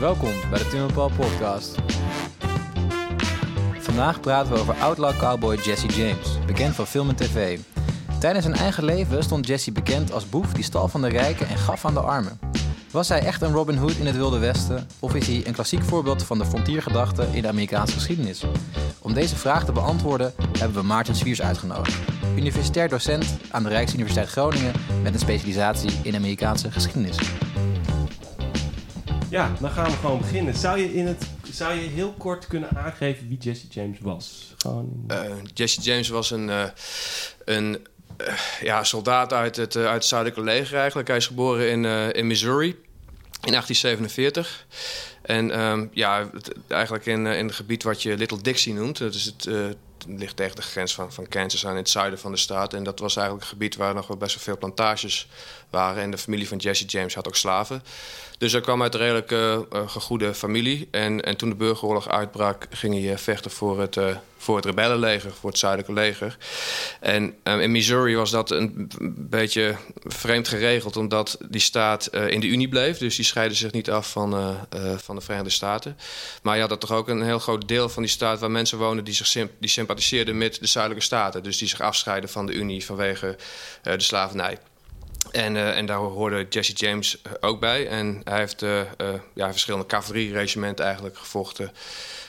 Welkom bij de Tim Paul podcast. Vandaag praten we over outlaw cowboy Jesse James, bekend van film en tv. Tijdens zijn eigen leven stond Jesse bekend als boef die stal van de rijken en gaf aan de armen. Was hij echt een Robin Hood in het Wilde Westen of is hij een klassiek voorbeeld van de frontiergedachte in de Amerikaanse geschiedenis? Om deze vraag te beantwoorden hebben we Maarten Swiers uitgenodigd, universitair docent aan de Rijksuniversiteit Groningen met een specialisatie in Amerikaanse geschiedenis. Ja, dan gaan we gewoon beginnen. Zou je, in het, zou je heel kort kunnen aangeven wie Jesse James was? Gewoon... Uh, Jesse James was een, uh, een uh, ja, soldaat uit het, uit het zuidelijke leger eigenlijk. Hij is geboren in, in Missouri in 1847. En um, ja, eigenlijk in, in het gebied wat je Little Dixie noemt. Dat is het ligt tegen de grens van, van Kansas aan in het zuiden van de staat. En dat was eigenlijk een gebied waar nog wel best wel veel plantages waren. En de familie van Jesse James had ook slaven. Dus hij kwam uit een redelijk uh, gegoede familie. En, en toen de burgeroorlog uitbrak, ging hij vechten voor het, voor het rebellenleger, voor het zuidelijke leger. En in Missouri was dat een beetje vreemd geregeld, omdat die staat in de Unie bleef. Dus die scheidde zich niet af van, van de Verenigde Staten. Maar je had er toch ook een heel groot deel van die staat waar mensen woonden die, zich die sympathiseerden met de zuidelijke staten. Dus die zich afscheiden van de Unie vanwege de slavernij. En, uh, en daar hoorde Jesse James ook bij. En hij heeft uh, ja, verschillende cavalerieregimenten eigenlijk gevochten.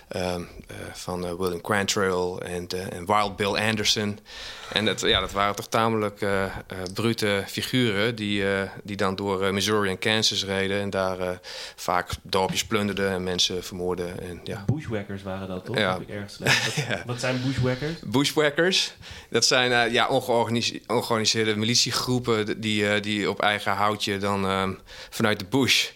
Ehm, van William Quantrill en, en Wild Bill Anderson. En dat, ja, dat waren toch tamelijk brute figuren... die, die dan door Missouri en Kansas reden... en daar vaak dorpjes plunderden en mensen vermoorden. En, ja. Bushwhackers waren dat, toch? Ja. Wat, ja. wat zijn bushwhackers? Bushwhackers, dat zijn ja, ongeorganiseerde militiegroepen... die, die op eigen houtje dan um, vanuit de bush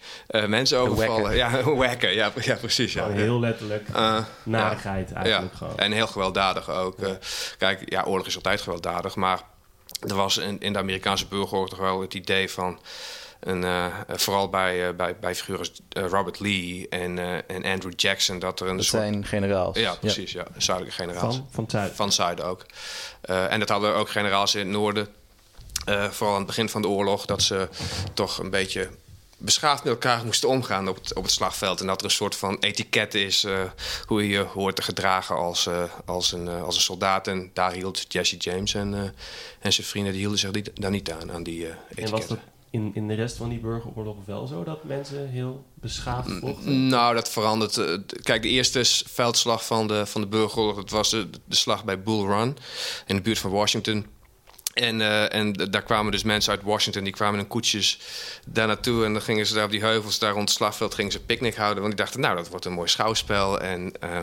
mensen overvallen. Ja, wacken, ja, ja precies. Ja. Oh, heel letterlijk uh, narigheid ja, eigenlijk ja. gewoon. En heel gewelddadig ook. Ja. Uh, kijk, ja, oorlog is altijd gewelddadig, maar er was in, in de Amerikaanse burgeroorlog toch wel het idee van... En, uh, vooral bij, uh, bij, bij figuren uh, Robert Lee en, en Andrew Jackson. Dat er een dat soort... zijn generaals. Ja, precies. Ja. ja. Zuidelijke generaals. Van, van het zuiden? Van het zuiden ook. en dat hadden ook generaals in het noorden. vooral aan het begin van de oorlog. Dat ze toch een beetje beschaafd met elkaar moesten omgaan op het, op het slagveld. En dat er een soort van etiket is uh, hoe je je hoort te gedragen als, uh, als, een, uh, als een soldaat. En daar hield Jesse James en, en zijn vrienden die hielden zich die, daar niet aan, aan die etiketten. En was dat in, in de rest van die burgeroorlog wel zo dat mensen heel beschaafd vochten? Nou, dat verandert. Kijk, de eerste veldslag van de, van de burgeroorlog... dat was de, de slag bij Bull Run in de buurt van Washington... En, uh, en daar kwamen dus mensen uit Washington, die kwamen in koetsjes daar naartoe. En dan gingen ze daar op die heuvels, daar rond het slagveld, gingen ze picknick houden. Want die dachten, nou, dat wordt een mooi schouwspel. En, uh,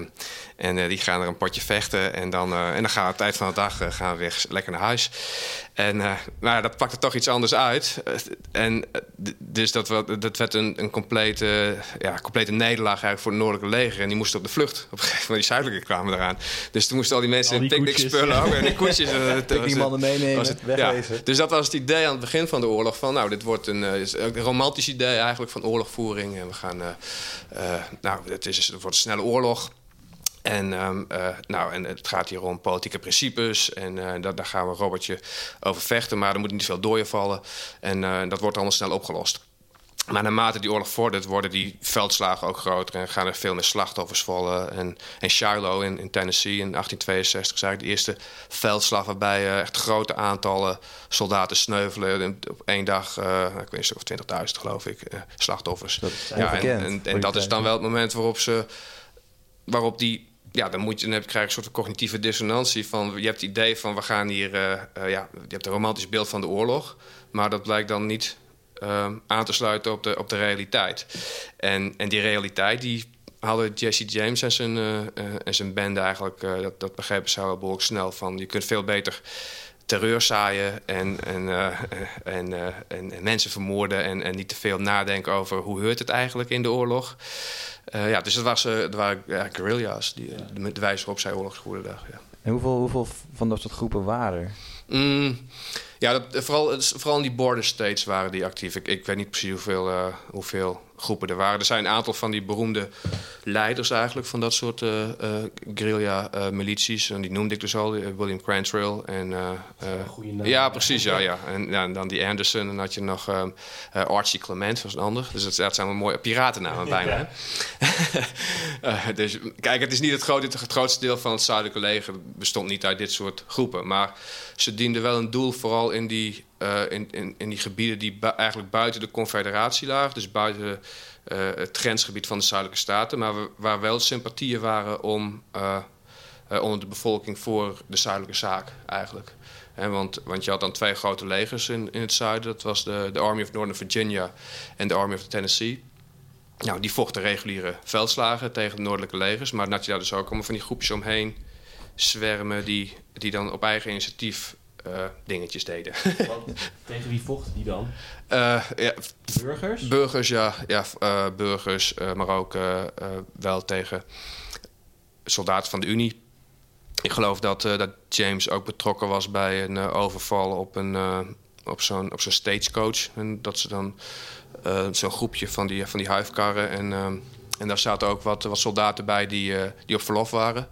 en uh, die gaan er een potje vechten. En dan, en dan gaan we op het eind van de dag gaan we weer lekker naar huis. En maar dat pakte toch iets anders uit. en dus dat, dat werd een, een complete, ja, complete nederlaag eigenlijk voor het noordelijke leger. En die moesten op de vlucht. Op een gegeven moment, die zuidelijke kwamen eraan. Dus toen moesten al die mensen al die in picknick spullen ook. En die koetsjes. Picknickmannen meenemen. Het, ja. Dus dat was het idee aan het begin van de oorlog. Van nou, dit wordt een, een romantisch idee eigenlijk van oorlogvoering. En we gaan, nou, het, is, het wordt een snelle oorlog. En, um, nou, en het gaat hier om politieke principes. En dat, daar gaan we Robertje over vechten. Maar er moet niet veel dooien vallen. En dat wordt allemaal snel opgelost. Maar naarmate die oorlog vordert, worden die veldslagen ook groter en gaan er veel meer slachtoffers vallen. En, en Shiloh in, in, Tennessee in 1862 is eigenlijk de eerste veldslag waarbij uh, echt grote aantallen soldaten sneuvelen. En op één dag, uh, ik weet niet of 20.000 geloof ik, uh, slachtoffers. Dat ja, en, en, en dat is dan wel het moment waarop ze, waarop die ja, dan, moet je, dan krijg je een soort cognitieve dissonantie. Van, je hebt het idee van we gaan hier. Uh, uh, ja, je hebt een romantisch beeld van de oorlog. Maar dat blijkt dan niet uh, aan te sluiten op de, op de realiteit. En, en die realiteit die hadden Jesse James en zijn, en zijn band eigenlijk... Dat, dat begrepen ze wel behoorlijk snel van... je kunt veel beter terreur zaaien en, en, en, en, en, mensen vermoorden... En, en niet te veel nadenken over hoe heurt het eigenlijk in de oorlog. ja, dus dat, was, dat waren ja, guerrilla's, die, de, de wijze waarop zij oorlog voerden. Ja. En hoeveel, hoeveel van dat soort groepen waren er? Mm, Ja, dat, eh, vooral, vooral in die border states waren die actief. Ik, ik weet niet precies hoeveel, eh, hoeveel groepen er waren. Er zijn een aantal van die beroemde leiders eigenlijk van dat soort eh eh, guerrilla-milities. en die noemde ik dus al, eh, William Crantrail. En, eh, eh, naam. ja, precies, ja. ja. En, ja, en dan die Anderson. En dan had je nog eh, Archie Clement, was een ander. Dus dat, dat zijn wel mooie piratennamen bijna. Eh, dus kijk, het is niet het grootste deel van het zuidelijke leger bestond niet uit dit soort groepen. Maar ze dienden wel een doel, vooral in die, eh, in, in, in die gebieden die eigenlijk buiten de confederatie lagen. Dus buiten eh, het grensgebied van de zuidelijke staten. Maar wa- waar wel sympathieën waren om, eh, onder de bevolking voor de zuidelijke zaak eigenlijk. Hè, want, want je had dan twee grote legers in, in het zuiden. Dat was de, de Army of Northern Virginia en de Army of Tennessee. Nou, die vochten reguliere veldslagen tegen de noordelijke legers. Maar had je daar dus ook allemaal van die groepjes omheen zwermen... die, die dan op eigen initiatief eh, dingetjes deden. Want tegen wie vochten die dan? Eh, ja, Burgers? burgers, ja. ja eh, burgers, maar ook wel tegen soldaten van de Unie. Ik geloof dat, dat James ook betrokken was bij een overval op, een, op zo'n op zo'n stagecoach. En dat ze dan zo'n groepje van die, van die huifkarren. En, en daar zaten ook wat, wat soldaten bij die, die op verlof waren.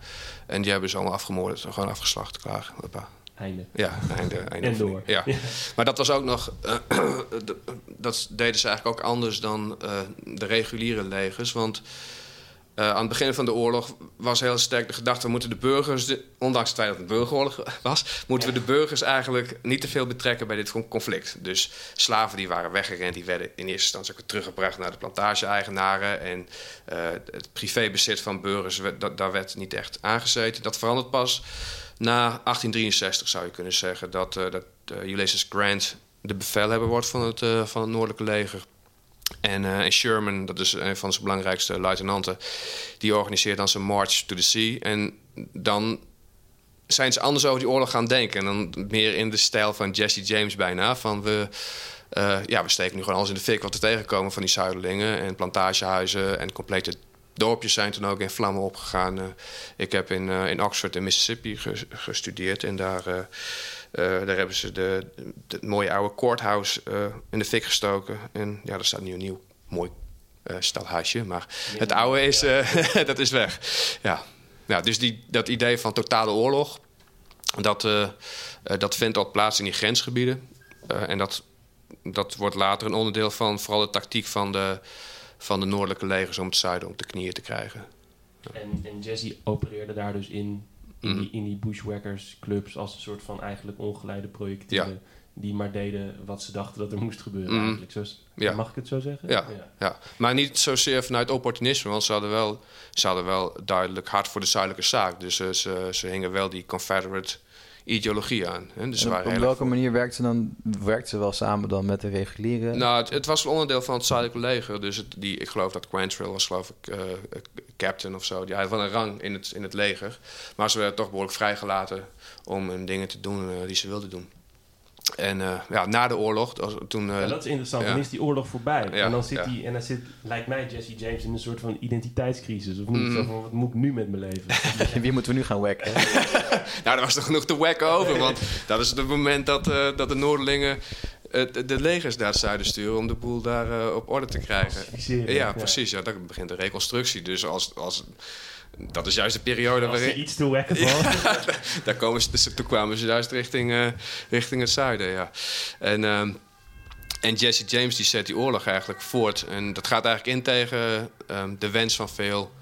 En die hebben ze allemaal afgemoord, gewoon afgeslacht, klaar. Hoppa. Einde. Ja, einde. einde En door. Ja. Maar dat was ook nog. eh, dat deden ze eigenlijk ook anders dan eh, de reguliere legers. Want eh, aan het begin van de oorlog was heel sterk de gedachte: we moeten de burgers, de- ondanks het feit dat het een burgeroorlog was, moeten we de burgers eigenlijk niet te veel betrekken bij dit conflict. Dus slaven die waren weggerend, die werden in eerste instantie ook weer teruggebracht naar de plantage-eigenaren. En het privébezit van burgers, werd- dat, daar werd niet echt aangezeten. Dat verandert pas na 1863 zou je kunnen zeggen dat, eh, dat eh, Ulysses Grant de bevelhebber wordt van het, eh, van het Noordelijke leger. En, en Sherman, dat is een van zijn belangrijkste luitenanten, die organiseert dan zijn March to the Sea. En dan zijn ze anders over die oorlog gaan denken. En dan meer in de stijl van Jesse James bijna. Van we, ja, we steken nu gewoon alles in de fik wat we tegenkomen van die zuidelingen. En plantagehuizen en complete dorpjes zijn toen ook in vlammen opgegaan. Eh, ik heb in, eh, in Oxford in Mississippi ge- gestudeerd. En daar, eh, daar hebben ze de, het mooie oude courthouse in de fik gestoken. En ja, er staat nu een nieuw mooi stelhuisje. Maar het oude is, dat is weg. Ja. Ja, dus die, dat idee van totale oorlog, dat, dat vindt al plaats in die grensgebieden. En dat, dat wordt later een onderdeel van vooral de tactiek van de, van de noordelijke legers om het zuiden op de knieën te krijgen. En, en Jesse opereerde daar dus in, in, Mhm. die, in die bushwhackers clubs als een soort van eigenlijk ongeleide projectielen. Die maar deden wat ze dachten dat er moest gebeuren Mhm. eigenlijk. Zo, Ja. Mag ik het zo zeggen? Ja. Ja, maar niet zozeer vanuit opportunisme, want ze hadden wel, ze hadden wel duidelijk hard voor de zuidelijke zaak. Dus eh, ze, ze hingen wel die Confederate ideologie aan. Hè? Dus En op, welke manier werkt ze dan? Werkt ze wel samen dan met de reguliere? Nou, het, het was een onderdeel van het zuidelijke leger. Dus het, die, ik geloof dat Quantrill was, geloof ik, eh, eh, captain of zo. Die had wel een rang in het, in het leger. Maar ze werden toch behoorlijk vrijgelaten om hun dingen te doen eh, die ze wilden doen. En eh, ja, na de oorlog, toen... eh, Ja, dat is interessant. ja. Dan is die oorlog voorbij. Ja, en dan zit ja. hij, en dan zit, lijkt mij Jesse James in een soort van identiteitscrisis. Of niet? Mm. Zo van, wat moet ik nu met mijn leven? Wie moeten we nu gaan wekken? Nou, er was er genoeg te wekken over. Want dat is het moment dat, eh, dat de Noorderlingen de- de legers naar het zuiden sturen... om de boel daar op orde te krijgen. Ja, precies. Ja, dan begint de reconstructie. Dus als, als, dat is juist de periode Als waarin... iets te wekken valt. Daar komen ze, dus toen kwamen ze juist richting, eh, richting het zuiden, ja. En, ehm, en Jesse James die zet die oorlog eigenlijk voort. En dat gaat eigenlijk in tegen ehm, de wens van veel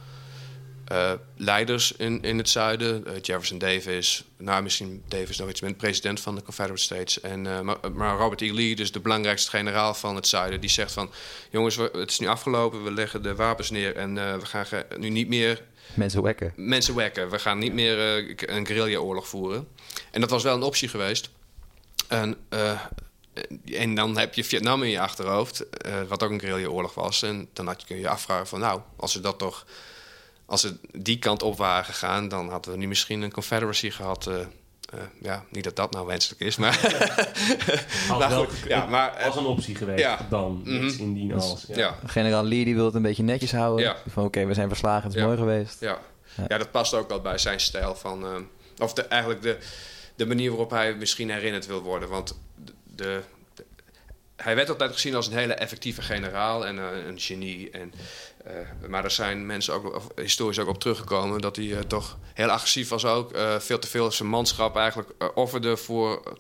eh, leiders in, in het zuiden. Eh, Jefferson Davis, nou misschien Davis nog iets met president van de Confederate States. En, maar, maar Robert E. Lee, dus de belangrijkste generaal van het zuiden, die zegt van... jongens, we- het is nu afgelopen, we leggen de wapens neer en we gaan nu niet meer Mensen wekken. mensen wekken. We gaan niet meer eh, een guerrilla-oorlog voeren. En dat was wel een optie geweest. En, eh, en dan heb je Vietnam in je achterhoofd, eh, wat ook een guerrilla-oorlog was. En dan had je, kun je afvragen van, nou, als ze dat toch... Als ze die kant op waren gegaan, dan hadden we nu misschien een confederacy gehad. Eh, ja, niet dat dat nou wenselijk is, maar... Als, Maar wel- goed, ja, maar, als een optie geweest ja. dan. Iets indien als. Ja. ja, Generaal Lee die wil het een beetje netjes houden. Ja. Van oké, we zijn verslagen, het is Ja. mooi geweest. Ja. Ja. ja, dat past ook wel bij zijn stijl van... eh, of de, eigenlijk de, de manier waarop hij misschien herinnerd wil worden. Want de, hij werd altijd gezien als een hele effectieve generaal en uh, een genie. En, uh, maar er zijn mensen ook, of, historisch ook op teruggekomen dat hij uh, toch heel agressief was ook. veel te veel zijn manschap eigenlijk offerde voor.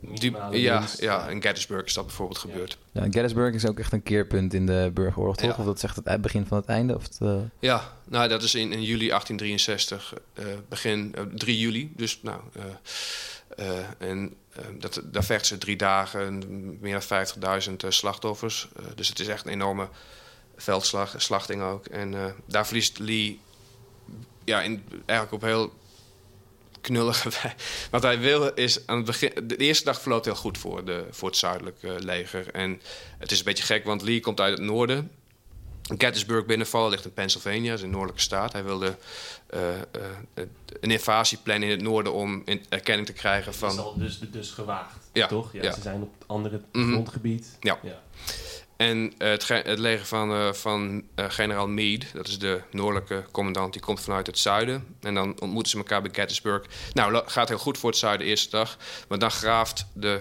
Die, ja, ja, in Gettysburg is dat bijvoorbeeld ja. gebeurd. Ja, Gettysburg is ook echt een keerpunt in de burgeroorlog, toch? Ja. Of dat zegt het begin van het einde? Of het, Ja, nou, dat is in, in juli 1863, begin 3 juli. Dus nou, en dat, daar vechten ze drie dagen, meer dan 50.000 slachtoffers. Uh, dus het is echt een enorme veldslag, slachting ook. En uh, daar verliest Lee ja, eigenlijk op heel knullige Wat hij wil is aan het begin. De eerste dag verloopt heel goed voor, de, voor het zuidelijke leger. En het is een beetje gek, want Lee komt uit het noorden. Gettysburg binnenvallen ligt in Pennsylvania, dat is een noordelijke staat. Hij wilde een invasieplan in het noorden om in erkenning te krijgen van... Dat is al dus, dus gewaagd, ja, toch? Ja, ja, Ze zijn op het andere mm-hmm. grondgebied. Ja. ja. En uh, het, het, leger van, van generaal Meade, dat is de noordelijke commandant, die komt vanuit het zuiden. En dan ontmoeten ze elkaar bij Gettysburg. Nou, gaat heel goed voor het zuiden de eerste dag. Maar dan graaft de,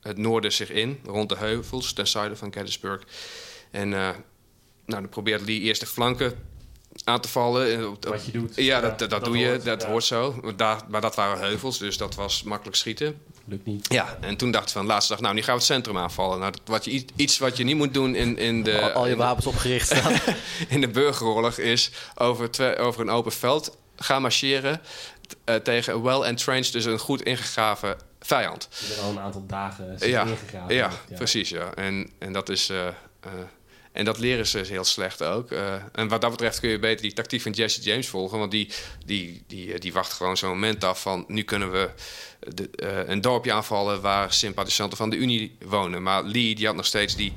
het noorden zich in, rond de heuvels, ten zuiden van Gettysburg. En nou, dan probeert Lee eerst de flanken aan te vallen. Wat je doet. Ja, dat, dat, dat doe je. Dat ja. hoort zo. Maar, daar, maar dat waren heuvels, dus dat was makkelijk schieten. Lukt niet. Ja, en toen dacht ik van, laatste dag, nou, nu gaan we het centrum aanvallen. Nou, wat je, iets wat je niet moet doen in, in de... Al, al je wapens opgericht staan. in de burgeroorlog is over, twee, over een open veld gaan marcheren... Uh, tegen een well-entrenched, dus een goed ingegraven vijand. Er al een aantal dagen ja, ingegraven. Ja, ja, precies, ja. En, en dat is... Uh, uh, en dat leren ze heel slecht ook. Uh, en wat dat betreft kun je beter die tactiek van Jesse James volgen. Want die, die, die, die wacht gewoon zo'n moment af van... nu kunnen we de, uh, een dorpje aanvallen waar sympathisanten van de Unie wonen. Maar Lee die had nog steeds die...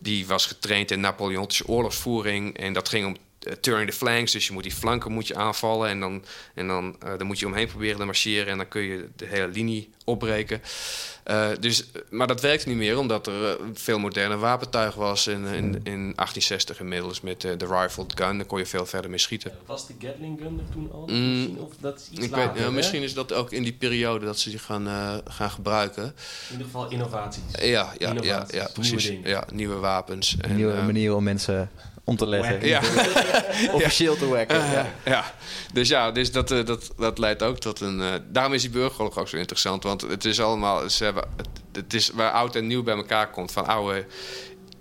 die was getraind in Napoleontische oorlogsvoering. En dat ging om turning the flanks. Dus je moet die flanken moet je aanvallen. En dan, en dan, dan moet je omheen proberen te marcheren. En dan kun je de hele linie opbreken. Uh, dus, maar dat werkte niet meer, omdat er veel moderne wapentuig was in, in, in 1860 inmiddels met de rifled gun. Daar kon je veel verder mee schieten. Ja, was de Gatling gun er toen al? Mm, misschien, of dat is iets ik later, weet, ja, misschien is dat ook in die periode dat ze die gaan, uh, gaan gebruiken. In ieder geval innovaties. Ja, ja, innovaties. ja, ja precies. Nieuwe, ja, nieuwe wapens. En, nieuwe uh, manieren om mensen om te leggen. Ja. Officieel te wekken. Uh, ja. ja. Dus ja, dus dat, uh, dat, dat leidt ook tot een... Uh, daarom is die burgeroorlog ook zo interessant. Want het is allemaal... Ze hebben, het, het is waar oud en nieuw bij elkaar komt. Van oude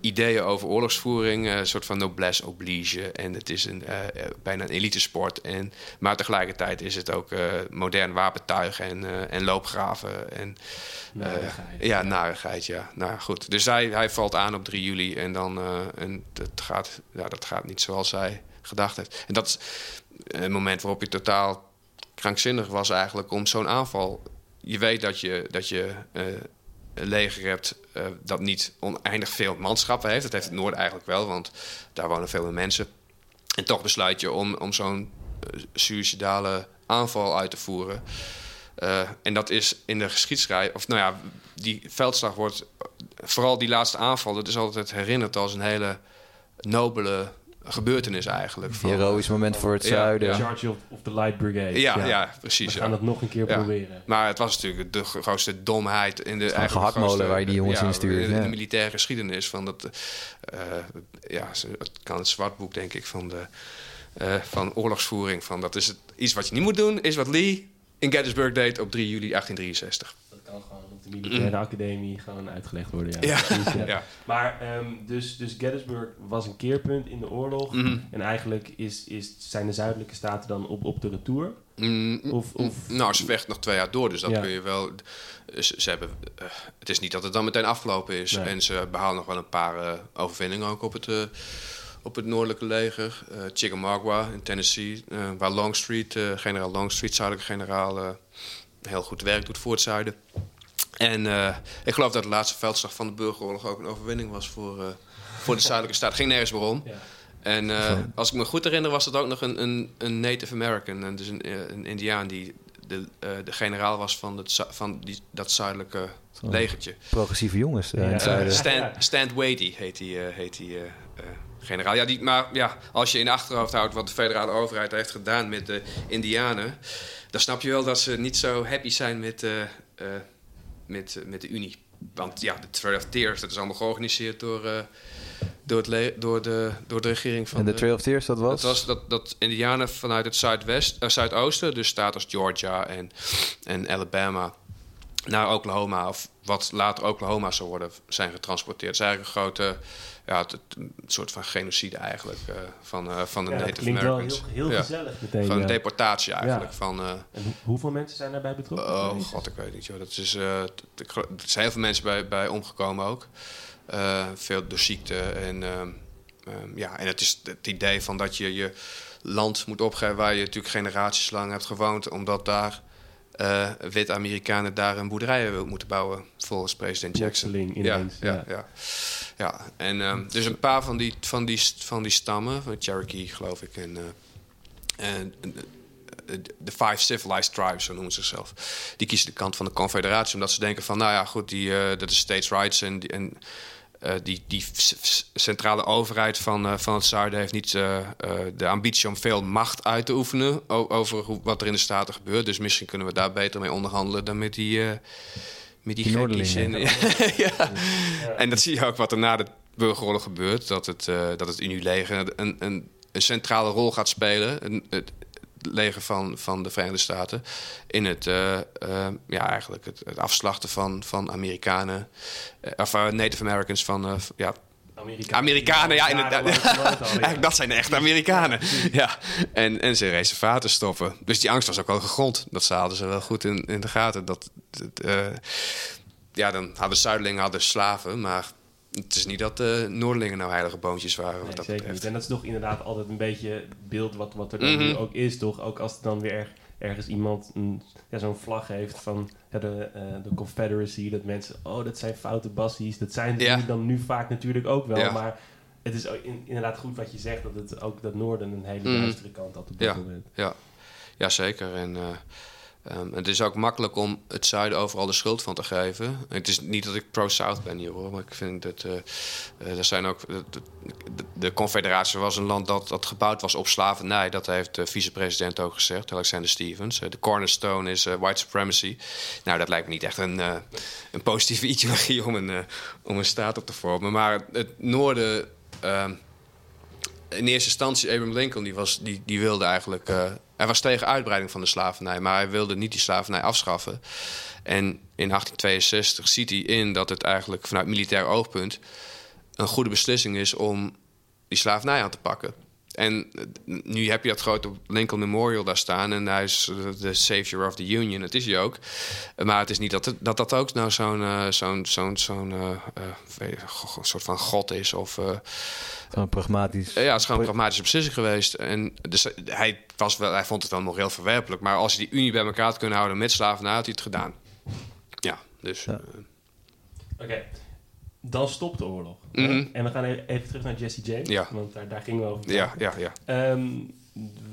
ideeën over oorlogsvoering, een soort van noblesse oblige. En het is een, uh, bijna een elitesport. En, maar tegelijkertijd is het ook uh, modern wapentuig en, uh, en loopgraven. En, narigheid. ja, narigheid, ja. Nou goed. Dus hij, hij valt aan op 3 juli en, dan, en dat, gaat, ja, dat gaat niet zoals hij gedacht heeft. En dat is een moment waarop je totaal krankzinnig was eigenlijk om zo'n aanval... Je weet dat je, dat je leger hebt uh, dat niet oneindig veel manschappen heeft. Dat heeft het Noorden eigenlijk wel, want daar wonen veel meer mensen. En toch besluit je om, om zo'n uh, suicidale aanval uit te voeren. Uh, en dat is in de geschiedschrijving, of nou ja, die veldslag wordt, vooral die laatste aanval, dat is altijd herinnerd als een hele nobele gebeurtenis eigenlijk. Een heroïsch moment voor het ja, zuiden. Ja. Charge of, of the Light Brigade. Ja, ja. ja precies. We gaan ja. het nog een keer proberen. Maar het was natuurlijk de grootste domheid in de eigen gehaktmolen waar je die jongens in stuurt. In de militaire geschiedenis van dat, uh, ja, het kan het zwartboek denk ik van de uh, van oorlogsvoering. Van dat is het, iets wat je niet moet doen, is wat Lee in Gettysburg deed op 3 juli 1863 kan gewoon de militaire academie gewoon uitgelegd worden. Ja. Ja. Precies, ja. ja. Maar um, dus, dus Gettysburg was een keerpunt in de oorlog. Mm -hmm. En eigenlijk is, is, zijn de zuidelijke staten dan op, op de retour. Mm, of, of, nou, ze vecht nog twee jaar door, dus dat Ja. kun je wel. Ze, ze hebben, eh, het is niet dat het dan meteen afgelopen is. Nee. En ze behalen nog wel een paar eh, overwinningen ook op het, eh, op het noordelijke leger. Eh, Chickamauga in Tennessee, eh, waar Longstreet, eh, generaal Longstreet, zuidelijke generaal, heel goed werk doet voor het zuiden. En eh, ik geloof dat de laatste veldslag van de burgeroorlog ook een overwinning was voor, eh, voor de zuidelijke staat. ging nergens meer om. Ja. En uh, als ik me goed herinner, was dat ook nog een, een, een Native American. En dus een, eh, een Indiaan die de, uh, de generaal was van, het, van die, dat zuidelijke legertje. Progressieve jongens. Uh, Ja. in het zuiden. Stan, Stan Wadey heet die, heet die generaal. Ja, die, maar ja, als je in achterhoofd houdt wat de federale overheid heeft gedaan met de Indianen, dan snap je wel dat ze niet zo happy zijn met, uh, uh, met, met de Unie. Want ja, de Trail of Tears, dat is allemaal georganiseerd door, uh, door, het door, de, door de regering van... En de Trail of Tears, dat was? Dat was dat, dat Indianen vanuit het zuidwest, uh, zuidoosten, dus staat als Georgia en, en Alabama, naar Oklahoma, of wat later Oklahoma zou worden, zijn getransporteerd. Het is eigenlijk een grote ja, het, een soort van genocide eigenlijk uh, van, uh, van de ja, Native Americans. Wel heel, heel gezellig meteen. Van een deportatie eigenlijk. Van, uh, en hoeveel mensen zijn daarbij betrokken? Oh god, ik weet niet. Joh. Dat is, er zijn heel veel mensen bij, bij omgekomen ook. veel door ziekte. En, um, ja, en het is het idee van dat je je land moet opgeven waar je natuurlijk generaties lang hebt gewoond, omdat daar uh, wit Amerikanen daar een boerderij moeten bouwen, volgens president Jackson. Ja, ja, ja, ja. En um, dus een paar van die, van die, van die stammen, van Cherokee geloof ik, en, uh, en de Five Civilized Tribes, zo noemen ze zichzelf, die kiezen de kant van de Confederatie, omdat ze denken van, nou ja, goed, die, uh, dat is states' rights en, en uh, die, die centrale overheid van, uh, van het zuiden heeft niet uh, de ambitie om veel macht uit te oefenen over hoe, wat er in de staten gebeurt. Dus misschien kunnen we daar beter mee onderhandelen dan met die, met die, die. En, ja. ja. en dat zie je ook wat er na de burgeroorlog gebeurt. Dat het, dat het Unieleger een, een, een centrale rol gaat spelen. Een, het, leger van, van de Verenigde Staten. In het, uh, uh, ja, eigenlijk het, het, afslachten van, van Amerikanen. Uh, of Native Americans van, ja, Amerikanen, Amerikanen, ja, inderdaad. Eigenlijk, dat zijn de echte Amerikanen. Ja. En, en ze reservaten stoppen. Dus die angst was ook wel gegrond. Dat hadden ze wel goed in, in de gaten. Dat, ja, dan hadden Zuidelingen hadden slaven, maar het is niet dat de Noordelingen nou heilige boontjes waren. Nee, wat dat zeker betreft. niet. En dat is toch inderdaad altijd een beetje het beeld wat, wat er dan Mhm. nu ook is, toch? Ook als er dan weer ergens iemand een, ja, zo'n vlag heeft van ja, de, eh, de Confederacy, dat mensen, oh, dat zijn foute bassies. Dat zijn Ja. die dan nu vaak natuurlijk ook wel, Ja. maar het is in- inderdaad goed wat je zegt, dat het ook dat noorden een hele Mhm. duistere kant had op dit Ja. moment. Ja, zeker. En eh, ehm, het is ook makkelijk om het zuiden overal de schuld van te geven. Het is niet dat ik pro-South ben hier hoor, maar ik vind dat eh, eh, er zijn ook. De, de, de Confederatie was een land dat, dat gebouwd was op slavernij. Dat heeft de vicepresident ook gezegd, Alexander Stevens. Eh, De cornerstone is eh, white supremacy. Nou, dat lijkt me niet echt een, eh, een positieve ideologie om een, eh, om een staat op te vormen. Maar het noorden. ehm, in eerste instantie, Abraham Lincoln, die, was, die, die wilde eigenlijk. eh, hij was tegen uitbreiding van de slavernij, maar hij wilde niet die slavernij afschaffen. En in 1862 ziet hij in dat het eigenlijk vanuit militair oogpunt een goede beslissing is om die slavernij aan te pakken. En eh, nu heb je dat grote Lincoln Memorial daar staan en hij is eh, de savior of the Union. Dat is hij ook. Maar het is niet dat dat, dat ook nou zo'n zo'n zo'n zo'n go- soort van god is of Gewoon pragmatisch. ja, het is gewoon een pragmatische beslissing geweest. En dus hij, was wel, hij vond het wel nog heel verwerpelijk. Maar als hij die Unie bij elkaar had kunnen houden met slavernij, had hij het gedaan. Ja, dus... Ja. eh, Oké, dan stopt de oorlog. Mhm. En we gaan even, even terug naar Jesse James, Ja. want daar, daar gingen we over. ja, ja, ja. Ehm,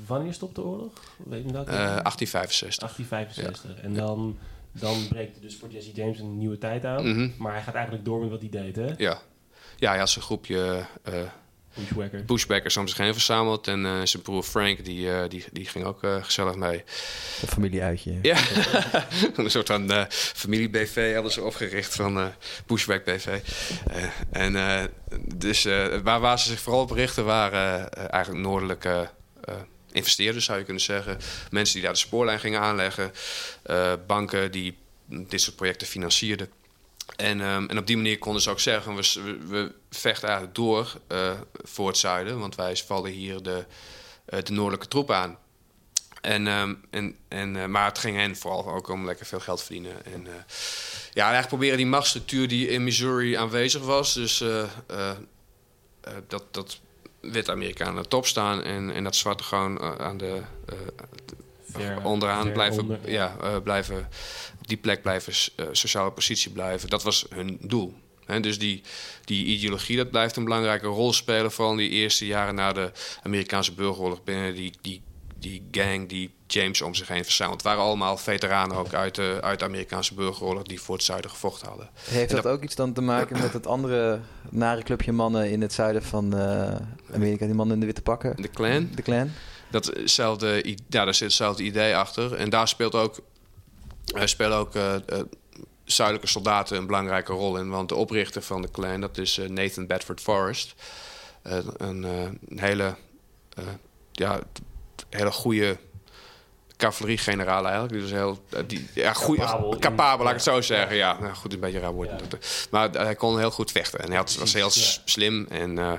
wanneer stopt de oorlog? Weet je? Eh, 1865. 1865. En dan, dan breekt er dus voor Jesse James een nieuwe tijd aan. Mhm. Maar hij gaat eigenlijk door met wat hij deed, hè? Ja. Ja, hij had zijn groepje eh Bushwhacker. pushbackers om zich heen verzameld. En eh, zijn broer Frank, die, eh, die, die ging ook eh, gezellig mee. Een familieuitje. Ja, een soort van eh, familie-BV hadden ze opgericht van eh Bushback BV. Eh, en eh, dus eh, waar, waar ze zich vooral op richten waren eh, eigenlijk noordelijke eh, investeerders, zou je kunnen zeggen. Mensen die daar de spoorlijn gingen aanleggen. eh, banken die dit soort projecten financierden. En, ehm, en op die manier konden ze ook zeggen: we, we, vechten eigenlijk door eh, voor het zuiden, want wij vallen hier de, eh, de noordelijke troepen aan. En, ehm, en, en, eh, maar het ging hen vooral ook om lekker veel geld verdienen. En ja, eigenlijk proberen die machtsstructuur die in Missouri aanwezig was. Dus dat, dat witte Amerikanen aan de top staan en, en dat zwarte gewoon aan de, Ver- onderaan ver blijven, onder. ja, eh, blijven, op die plek blijven, eh, sociale positie blijven. Dat was hun doel. Hè, dus die, die ideologie dat blijft een belangrijke rol spelen. Vooral in die eerste jaren na de Amerikaanse burgeroorlog binnen die, die, die gang, die James om zich heen verzameld. Het waren allemaal veteranen ook uit de, uit de Amerikaanse burgeroorlog die voor het zuiden gevochten hadden. Heeft dat, ook iets dan te maken met het andere nare clubje mannen in het zuiden van uh, Amerika, die mannen in de witte pakken? De Klan. De Klan. Datzelfde, ja, daar zit hetzelfde idee achter. En daar speelt ook, spelen ook uh, zuidelijke soldaten een belangrijke rol in. Want de oprichter van de Klan, dat is Nathan Bedford Forrest. een, een hele ja, hele goede cavaleriegeneraal eigenlijk. Die dus heel, eh, die, ja, goed, capabel, capabel laat ik het zo zeggen. Ja, nou, goed, een beetje raar woord. Maar hij kon heel goed vechten. En hij had, was heel slim en uh,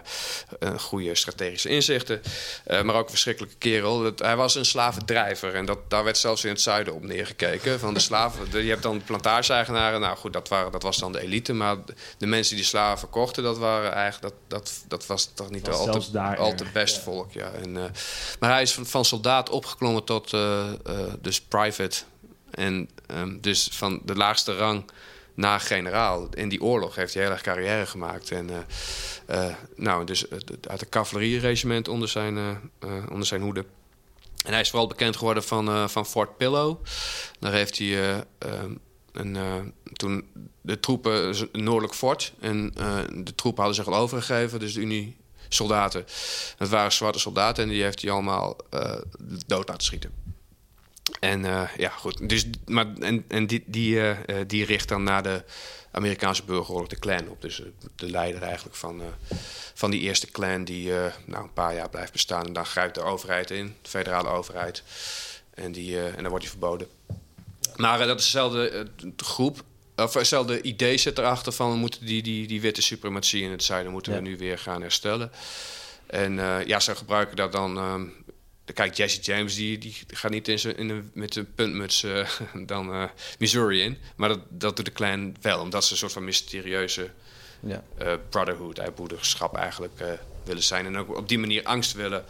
goede strategische inzichten. Uh, maar ook een verschrikkelijke kerel. Dat, hij was een slavendrijver. En dat, daar werd zelfs in het zuiden op neergekeken. Van de slaven. De, je hebt dan plantage-eigenaren. Nou goed, dat, waren, dat was dan de elite. Maar de mensen die slaven verkochten, dat waren eigenlijk... Dat, dat, dat was toch niet altijd al te best volk. Ja. En, maar hij is van, van soldaat opgeklommen tot dus private. En um, dus van de laagste rang naar generaal. In die oorlog heeft hij heel erg carrière gemaakt. En uh, nou, dus uit het cavalerieregiment onder zijn, onder zijn hoede. En hij is vooral bekend geworden van, van Fort Pillow. Daar heeft hij ehm, een, toen de troepen, noordelijk fort. En de troepen hadden zich al overgegeven, dus de Unie soldaten. Dat waren zwarte soldaten en die heeft hij allemaal dood laten schieten. En uh, ja, goed. Dus, maar, en en die, die, uh, die richt dan naar de Amerikaanse burgeroorlog de Klan op. Dus de leider eigenlijk van, van die eerste Klan die nou, een paar jaar blijft bestaan. En dan grijpt de overheid in, de federale overheid. En, die, en dan wordt hij verboden. Maar dat is dezelfde groep. Of hetzelfde idee zit erachter van... we moeten die, die, die witte suprematie in het zuiden moeten we nu weer gaan herstellen. En ja, ze gebruiken dat dan... Ehm, Kijk, Jesse James die, die gaat niet in in met een puntmuts uh, dan uh, Missouri in. Maar dat, dat doet de clan wel, omdat ze een soort van mysterieuze ja. uh, brotherhood, broederschap eigenlijk willen zijn. En ook op die manier angst willen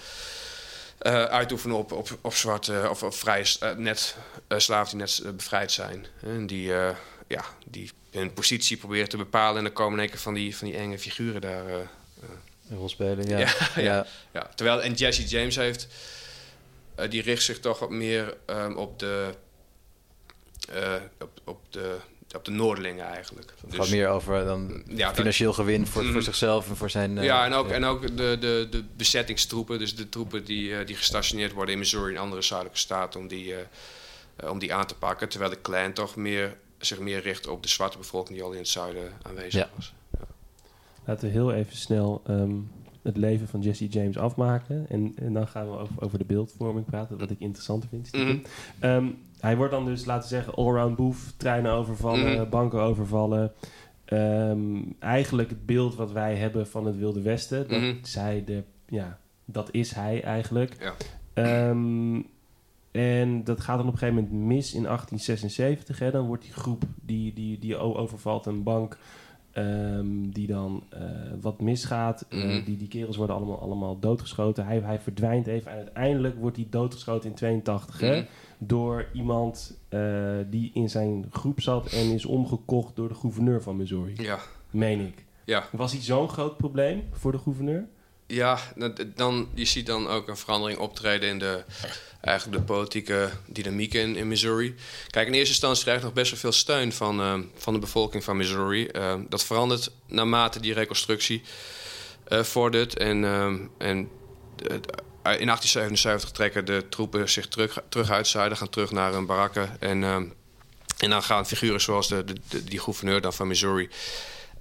uitoefenen op, op, op zwarte of op vrije net, slaven die net bevrijd zijn. En die, ja, die hun positie proberen te bepalen. En dan komen een keer van die, van die enge figuren daar... een rol spelen, ja. Ja, ja. ja. ja. Terwijl, en Jesse James heeft uh, die richt zich toch wat meer um, op, de, uh, op, op, de, op de Noordelingen eigenlijk. Het dus, gaat meer over dan ja, financieel gewin voor, voor mm. zichzelf en voor zijn... Uh, ja, en ook, ja. en ook de, de, de bezettingstroepen. Dus de troepen die, die gestationeerd worden in Missouri en andere zuidelijke staten... om die, om die aan te pakken. Terwijl de Klan toch meer, zich meer richt op de zwarte bevolking... die al in het zuiden aanwezig was. Laten we heel even snel... Um het leven van Jesse James afmaken. En, en dan gaan we over, over de beeldvorming praten, wat ik interessant vind. Mm -hmm. hij wordt dan dus, laten we zeggen, allround boef. Treinen overvallen, mhm. banken overvallen. Um, eigenlijk het beeld wat wij hebben van het Wilde Westen. Dat, mm zij de, ja, dat is hij eigenlijk. Ja. Um, en dat gaat dan op een gegeven moment mis in 1876. Hè. Dan wordt die groep die, die, die overvalt een bank Um, die dan uh, wat misgaat. Mm uh, die, die kerels worden allemaal, allemaal doodgeschoten. Hij, hij verdwijnt even. En uiteindelijk wordt hij doodgeschoten in 82 mm -hmm. door iemand uh, die in zijn groep zat en is omgekocht door de gouverneur van Missouri. Ja. Meen ik. Ja. Was hij zo'n groot probleem voor de gouverneur? Ja, dan, je ziet dan ook een verandering optreden in de, eigenlijk de politieke dynamiek in, in Missouri. Kijk, in eerste instantie krijgt nog best wel veel steun van, uh, van de bevolking van Missouri. Uh, dat verandert naarmate die reconstructie uh, vordert. En, en in 1877 trekken de troepen zich terug, terug uit zuiden, gaan terug naar hun barakken. En, en dan gaan figuren zoals de, de, die gouverneur dan van Missouri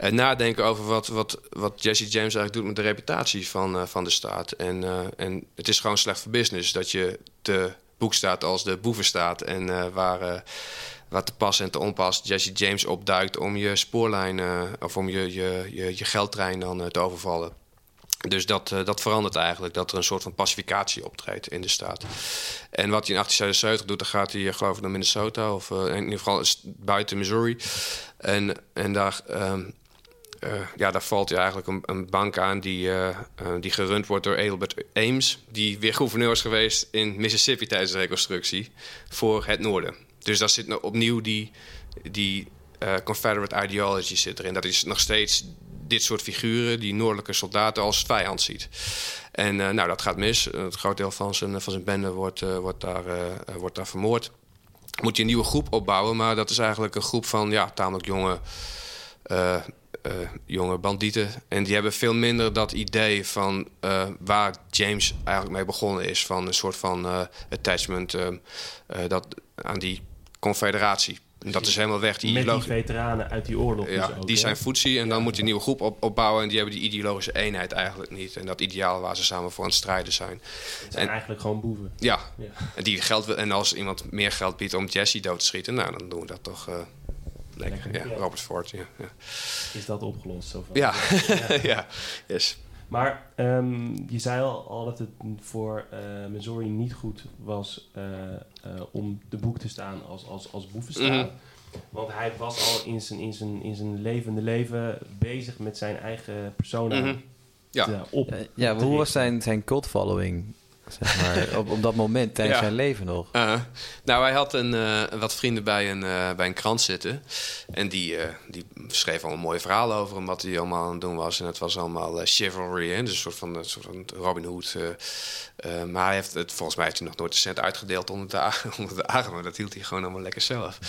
uh, nadenken over wat, wat, wat Jesse James eigenlijk doet met de reputatie van, uh, van de staat. En, uh, en het is gewoon slecht voor business dat je te boek staat als de boevenstaat. En waar, waar te pas en te onpas Jesse James opduikt om je spoorlijn of om je, je, je, je geldtrein dan te overvallen. Dus dat, dat verandert eigenlijk, dat er een soort van pacificatie optreedt in de staat. En wat hij in 1877 doet, dan gaat hij geloof ik naar Minnesota... of in ieder geval buiten Missouri. En, en daar um, uh, ja, daar valt je eigenlijk een, een bank aan die, uh, uh, die gerund wordt door Adelbert Ames, die weer gouverneur is geweest in Mississippi tijdens de reconstructie voor het noorden. Dus daar zit opnieuw die, die Confederate ideology zit erin. Dat is nog steeds dit soort figuren, die noordelijke soldaten, als vijand ziet. En nou, dat gaat mis. Het groot deel van zijn, van zijn bende wordt, wordt, daar, wordt daar vermoord. Moet je een nieuwe groep opbouwen, maar dat is eigenlijk een groep van ja, tamelijk jonge jonge bandieten. En die hebben veel minder dat idee van uh, waar James eigenlijk mee begonnen is. Van een soort van uh, attachment dat, aan die confederatie. Dat is helemaal weg. Die Met die veteranen uit die oorlog. Ja, dus ook, die zijn voetzie en dan moet je een nieuwe groep op, opbouwen. En die hebben die ideologische eenheid eigenlijk niet. En dat ideaal waar ze samen voor aan het strijden zijn. Het zijn eigenlijk gewoon boeven. Ja. ja. En, die geld, en als iemand meer geld biedt om Jesse dood te schieten, nou dan doen we dat toch Lekker, ja. Robert Ford, ja, ja. Is dat opgelost? Zo van, ja, ja. yes. Maar um, je zei al, al, dat het voor uh, Missouri niet goed was uh, uh, om de boek te staan als, als, als boevenstaan. Mm -hmm. Want hij was al in zijn, in, zijn, in zijn levende leven bezig met zijn eigen persona mm -hmm. ja. op. ja, hoe was zijn, zijn cult following zeg maar, op, op dat moment tijdens zijn leven nog. Uh, nou, hij had een, uh, wat vrienden bij een, uh, bij een krant zitten. En die, die schreven al een mooie verhaal over hem, wat hij allemaal aan het doen was. En het was allemaal chivalry, hè? dus een soort van, een soort van Robin Hood. maar hij heeft het, volgens mij heeft hij nog nooit een cent uitgedeeld onder de, onder de armen. Dat hield hij gewoon allemaal lekker zelf.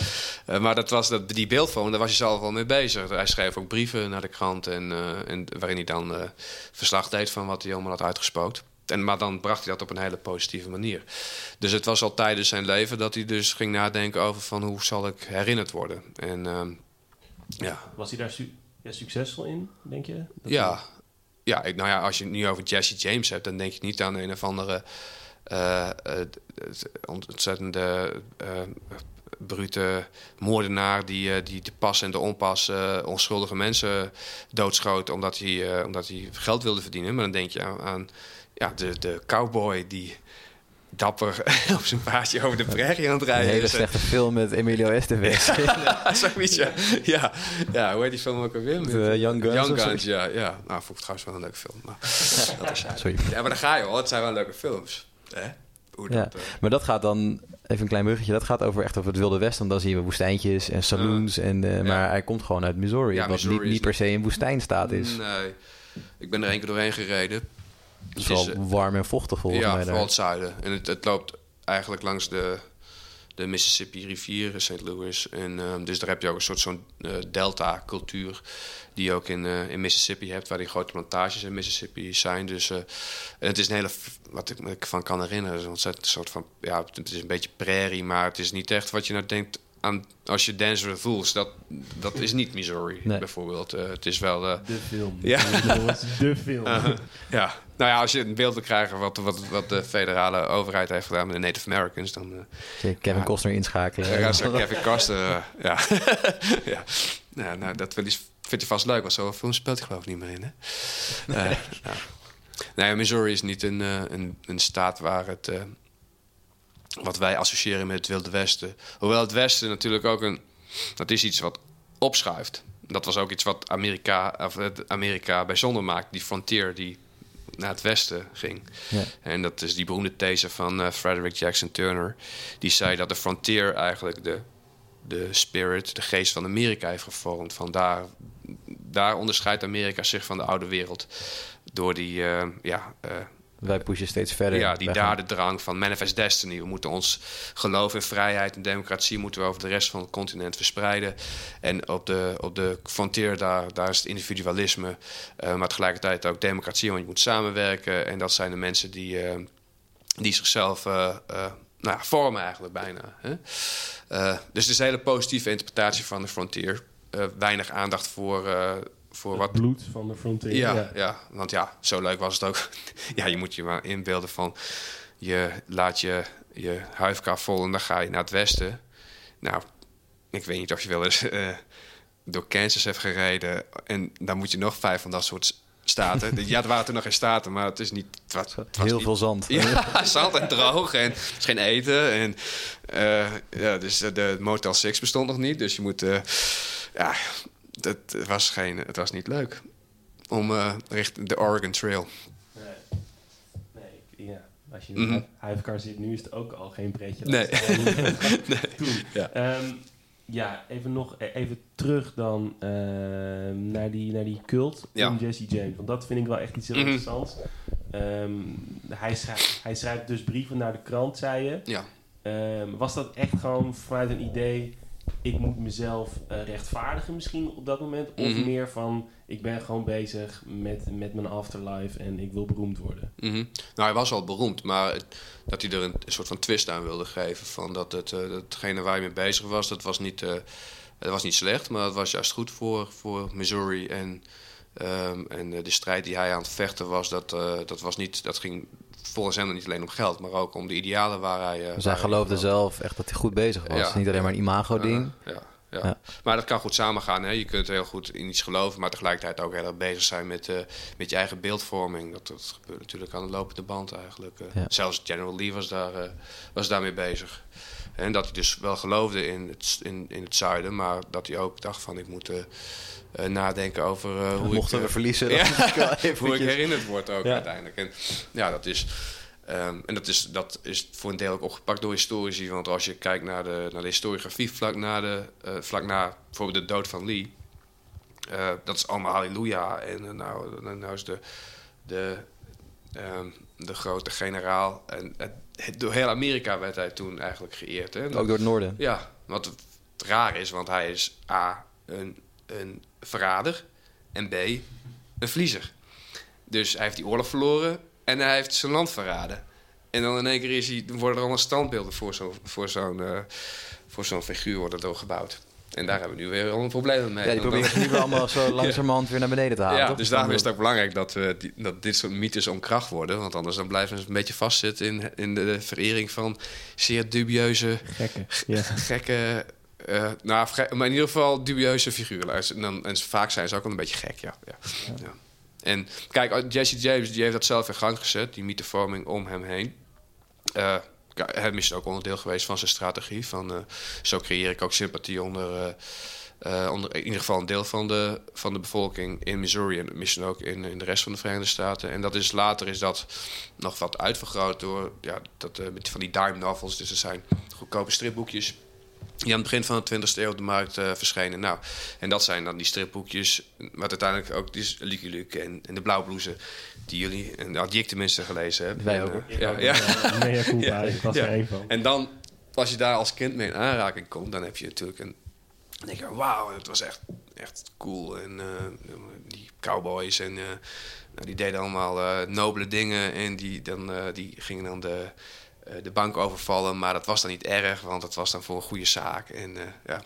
maar dat was dat, die beeldvorm, daar was hij zelf wel mee bezig. Hij schreef ook brieven naar de krant en, en waarin hij dan verslag deed van wat hij allemaal had uitgespookt. En, maar dan bracht hij dat op een hele positieve manier. Dus het was al tijdens zijn leven dat hij dus ging nadenken over van hoe zal ik herinnerd worden. En, uh, ja. Was hij daar su ja, succesvol in, denk je? Dat ja. Ja, ik, nou ja, als je het nu over Jesse James hebt, dan denk je niet aan een of andere uh, uh, ontzettende uh, brute moordenaar die, die de pas en de onpas onschuldige mensen doodschoot omdat hij, omdat hij geld wilde verdienen. Maar dan denk je aan, aan ja, de, de cowboy die dapper op zijn paardje over de prairie aan het rijden Een hele slechte film met Emilio Estevez. zoiets, ja. ja. Ja, hoe heet die film ook alweer? Met, uh, Young Guns. Young Guns, ja. ja. Nou, vond ik trouwens wel een leuke film. Maar, dat is Sorry. Ja, maar dan ga je hoor. Het zijn wel leuke films. Hè? Hoe ja. Dat, uh... Maar dat gaat dan, even een klein bruggetje, dat gaat over echt over het Wilde Westen. Dan zien we woestijntjes en saloons. Uh, en, uh, maar hij komt gewoon uit Missouri, ja, wat Missouri niet, niet per se in woestijnstaat is. Nee, ik ben er één keer doorheen gereden. Het is wel warm en vochtig volgens ja, mij. Ja, vooral het zuiden. En het, het, loopt eigenlijk langs de, de Mississippi rivier, St. Louis. En, um, dus daar heb je ook een soort zo'n uh, delta-cultuur die je ook in, uh, in Mississippi hebt, waar die grote plantages in Mississippi zijn. Dus uh, het is een hele, wat ik me van kan herinneren, een ontzettend soort van, ja, het is een beetje prairie, maar het is niet echt wat je nou denkt aan, als je Dancer Fools, dat, dat is niet Missouri nee. bijvoorbeeld. Uh, het is wel... Uh, de film. Ja. de film. Uh, ja. Nou ja, als je een beeld wil krijgen wat, wat, wat de federale overheid heeft gedaan met de Native Americans, dan... Uh, Kevin Costner inschakelen. Ja, Kevin Costner, ja. ja. Nou, nou, dat vindt hij vast leuk, want zo'n film speelt hij geloof ik niet meer in, hè? Nee, Missouri is niet een, een, een staat waar het wat wij associëren met het Wilde Westen. Hoewel het Westen natuurlijk ook een. Dat is iets wat opschuift. Dat was ook iets wat Amerika, of Amerika bijzonder maakt. Die frontier die naar het westen ging. Ja. En dat is die beroemde these van uh, Frederick Jackson Turner. Die zei dat de frontier eigenlijk de, de spirit, de geest van Amerika heeft gevormd. Van daar, daar onderscheidt Amerika zich van de oude wereld. Door die, uh, ja, uh, wij pushen steeds verder. Ja, die dadendrang van Manifest Destiny. We moeten ons geloof in vrijheid en democratie moeten we over de rest van het continent verspreiden. En op de, op de frontier, daar, daar is het individualisme. Uh, maar tegelijkertijd ook democratie, want je moet samenwerken. En dat zijn de mensen die, uh, die zichzelf uh, nou, vormen eigenlijk bijna. Hè? dus het is een hele positieve interpretatie van de frontier. weinig aandacht voor voor het wat bloed van de frontier. Ja, ja, ja. want ja, zo leuk was het ook. ja, je moet je maar inbeelden van je laat je, je huifkar vol en dan ga je naar het westen. Nou, ik weet niet of je wel eens uh, door Kansas hebt gereden en dan moet je nog vijf van dat soort staten. ja, er waren toen nog geen staten, maar het is niet. Het was, het was Heel niet, veel zand. Ja, zand en droog en er is geen eten. En, uh, ja, dus de Motel 6 bestond nog niet, dus je moet. Uh, ja, het, was geen, het was niet leuk om uh, richting de Oregon Trail. Nee, nee ja. Als je in mm -hmm. zit nu is het ook al geen pretje. Nee. nee. Toen. Ja. Um, ja, even nog e- even terug dan uh, naar, die, naar die cult Ja. van Jesse James. Want dat vind ik wel echt iets heel Mhm. interessants. Ehm, hij, schrijft, hij schrijft dus brieven naar de krant, zei je. Ja. Ehm, was dat echt gewoon vanuit een idee... ik moet mezelf eh, rechtvaardigen misschien op dat moment? Of Mhm. meer van, ik ben gewoon bezig met, met mijn afterlife... en ik wil beroemd worden? Mhm. Nou, hij was al beroemd, maar het- dat hij er een, een soort van twist aan wilde geven. Van dat het, eh, datgene waar hij mee bezig was, dat was niet, eh, het was niet slecht, maar het was juist goed voor, voor Missouri. En, ehm, en de strijd die hij aan het vechten was, dat, dat, was niet, dat ging volgens hem niet alleen om geld, maar ook om de idealen waar hij. eh, Dus hij geloofde zelf echt dat hij goed bezig was. Ja. Niet alleen maar een imago-ding. Ja, ja. Maar dat kan goed samengaan. Hè? Je kunt heel goed in iets geloven, maar tegelijkertijd ook heel erg bezig zijn met, eh, met je eigen beeldvorming. Dat, dat gebeurt natuurlijk aan de lopende band eigenlijk. eh. Ja. Zelfs General Lee was, daar, was daarmee bezig. En dat hij dus wel geloofde in het, in, in het zuiden, maar dat hij ook dacht van ik moet eh, eh, nadenken over eh, hoe Mochten ik... we verliezen, Ja. hoe ik herinnerd word ook Ja. uiteindelijk. En ja, dat is. ehm, en dat is, dat is voor een deel ook opgepakt door historici. Want als je kijkt naar de, naar de historiografie vlak na, de, vlak na bijvoorbeeld de dood van Lee. dat is allemaal halleluja. En nou, nou is de, de, ehm, de grote generaal. En het- door heel Amerika werd hij toen eigenlijk geëerd. Hè? Ook door het noorden. Ja, wat raar is, want hij is A, een, een verrader en B, een vliezer. Dus hij heeft die oorlog verloren en hij heeft zijn land verraden. En dan in één keer is hij, worden er allemaal standbeelden voor zo'n voor zo'n eh, voor zo'n figuur worden doorgebouwd. En daar hebben we nu weer al een probleem mee. Ja, die proberen ze nu weer allemaal zo langzamerhand weer naar beneden te halen. ja, toch? dus daarom is het ook belangrijk dat, we die, dat dit soort mythes om kracht worden. Want anders dan blijven ze een beetje vastzitten in, in de verering van zeer dubieuze, Gekke. Ja. gekke... eh, nou, maar in ieder geval dubieuze figuren. En, dan, en vaak zijn ze ook wel een beetje gek, ja. ja. ja. En kijk, Jesse James die heeft dat zelf in gang gezet, die mythevorming om hem heen. Eh ja, hem is ook onderdeel geweest van zijn strategie. Van, eh, zo creëer ik ook sympathie onder, eh, eh, onder in ieder geval een deel van de, van de bevolking in Missouri en misschien ook in, in de rest van de Verenigde Staten. En dat is later is dat nog wat uitvergroot door ja, dat, van die dime novels. Dus er zijn goedkope stripboekjes die aan het begin van de 20e eeuw op de markt eh, verschenen. Nou, en dat zijn dan die stripboekjes, wat uiteindelijk ook die Lucky Luke en, en de Blauwbloezen, die jullie, en nou, die ik tenminste gelezen heb. Wij En, ook, ja, ja. Ja, cool. Ja, ik was er één van. En dan, als je daar als kind mee in aanraking komt, dan heb je natuurlijk een. Dan denk je, wauw, het was echt, echt cool. En eh, die cowboys en eh, nou, die deden allemaal eh, nobele dingen. En die, dan, die gingen dan de, de bank overvallen. Maar dat was dan niet erg, want dat was dan voor een goede zaak. En ja,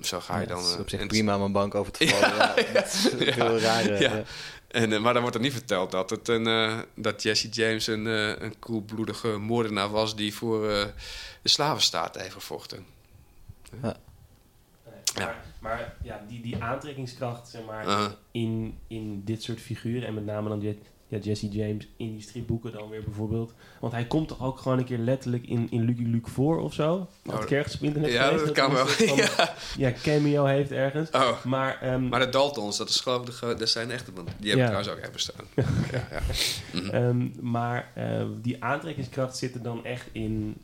zo ga je dan. het is op zich prima om een bank over te vallen. Ja, dat is veel raar. Ja. ja. En, eh, maar dan wordt er niet verteld dat, het een, eh, dat Jesse James een, eh, een koelbloedige moordenaar was die voor eh, de slavenstaat heeft gevochten. Nee, Maar, maar ja, die, die aantrekkingskracht zeg maar, Uh-huh. in, in dit soort figuren... en met name dan Je- ja, Jesse James in die stripboeken dan weer bijvoorbeeld... want hij komt toch ook gewoon een keer letterlijk in, in Lucky Luke voor of zo? Had ik ergens op internet Ja, gelezen dat kan hij wel. van, Ja. ja, cameo heeft ergens. Oh, Maar, ehm, maar de Daltons, dat, is geloof ik dat zijn echte man. Die hebben Ja. trouwens ook echt bestaan. ja, ja. Mhm. Ehm, maar eh, die aantrekkingskracht zit er dan echt in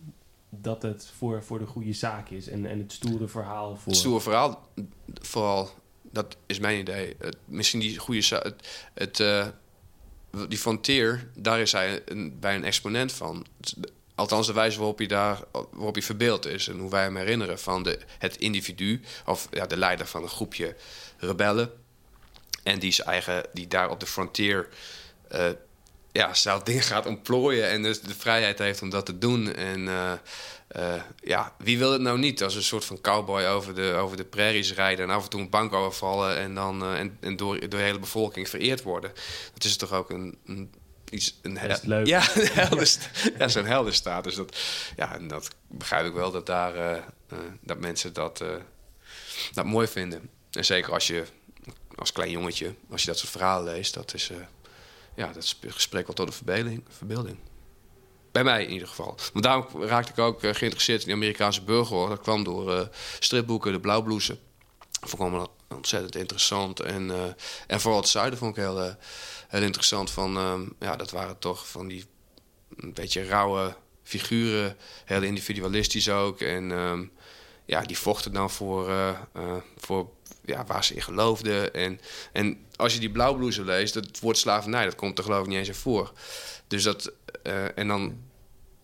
dat het voor, voor de goede zaak is. En, en het stoere verhaal voor... Het stoere verhaal, vooral, dat is mijn idee. Het, misschien die goede... za- Het, het, eh, die Frontier, daar is hij bij een exponent van. Althans, de wijze waarop hij, daar, waarop hij verbeeld is. En hoe wij hem herinneren van de, het individu. Of ja, de leider van een groepje rebellen. En die, zijn eigen, die daar op de Frontier... eh, ja, zelf dingen gaat ontplooien en dus de vrijheid heeft om dat te doen. En eh, eh, ja, wie wil het nou niet als een soort van cowboy over de, over de prairies rijden... en af en toe een bank overvallen en, dan, eh, en, en door, door de hele bevolking vereerd worden. Dat is toch ook een... een Iets, een leuk. Ja, een ja zo'n heldenstatus. Dat, ja, en dat begrijp ik wel dat, daar, eh, dat mensen dat, dat mooi vinden. En zeker als je als klein jongetje, als je dat soort verhalen leest, dat is... ja, dat sp- spreekt wel tot een verbeelding. verbeelding. Bij mij in ieder geval. Want daarom raakte ik ook eh, geïnteresseerd in de Amerikaanse burgeroorlog. Dat kwam door eh, stripboeken, de Blauwbloesen. Dat allemaal ontzettend interessant. En, eh, en vooral het zuiden vond ik heel, heel interessant. Van, ehm, ja, dat waren toch van die een beetje rauwe figuren. Heel individualistisch ook. En ehm, ja, die vochten dan voor, voor ja, waar ze in geloofden. En, en als je die blauwbloezen leest, het woord slavernij, dat komt er geloof ik niet eens in voor. Dus dat, en dan,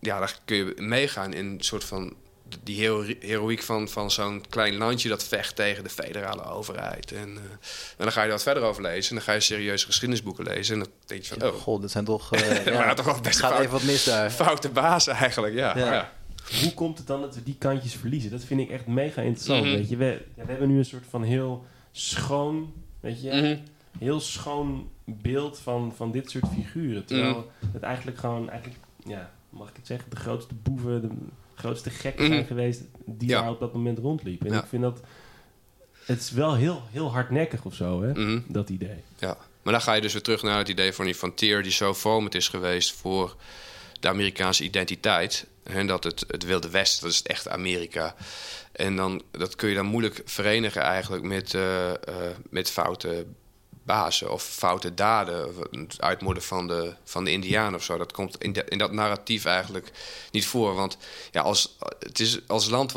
ja, daar kun je meegaan in een soort van die hero heroïek van, van zo'n klein landje dat vecht tegen de federale overheid. En, uh, en dan ga je wat verder over lezen. En dan ga je serieuze geschiedenisboeken lezen. En dan denk je van, oh. God, dat zijn toch... Uh, ja, toch wel best gaat even wat mis daar. Foute baas eigenlijk, ja. ja. Hoe komt het dan dat we die kantjes verliezen? Dat vind ik echt mega interessant, mm -hmm. weet je. We, hebben nu een soort van heel schoon, weet je... Mm -hmm. Heel schoon beeld van, van dit soort figuren. Terwijl mm het eigenlijk gewoon, eigenlijk, ja, mag ik het zeggen, de grootste boeven, de, grootste gekken zijn geweest die Ja. daar op dat moment rondliepen. En Ja. ik vind dat... Het is wel heel, heel hardnekkig of zo, hè? Mhm. Dat idee. Ja, maar dan ga je dus weer terug naar het idee van die frontier die zo vormend is geweest voor de Amerikaanse identiteit. En dat het, het Wilde Westen, dat is het echte Amerika. En dan, dat kun je dan moeilijk verenigen eigenlijk met, eh, eh, met foute of foute daden. Het uitmoorden van de, van de Indianen of zo. Dat komt in, de- in dat narratief eigenlijk niet voor. Want ja, als, het is, als land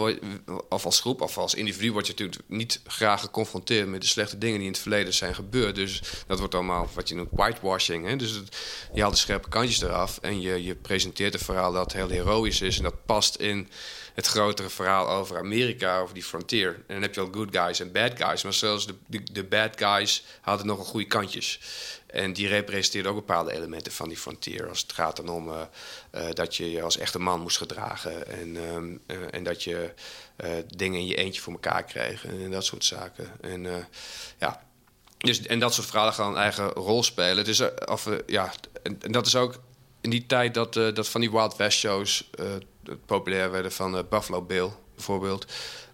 of als groep of als individu word je natuurlijk niet graag geconfronteerd met de slechte dingen die in het verleden zijn gebeurd. Dus dat wordt allemaal wat je noemt whitewashing. Hè? Dus je haalt de scherpe kantjes eraf en je, je presenteert een verhaal dat heel heroïs is en dat past in het grotere verhaal over Amerika, over die frontier. En dan heb je al good guys en bad guys. Maar zelfs de, de, de bad guys hadden goede kantjes. En die representeerden ook bepaalde elementen van die frontier. Als het gaat dan om eh, eh, dat je je als echte man moest gedragen. En, ehm, eh, en dat je dingen in je eentje voor elkaar kreeg. En, dat soort zaken. En ja, dus, en dat soort verhalen gaan een eigen rol spelen. Eh, of, ja, en, en dat is ook in die tijd dat, dat van die Wild West shows populair werden van Buffalo Bill bijvoorbeeld.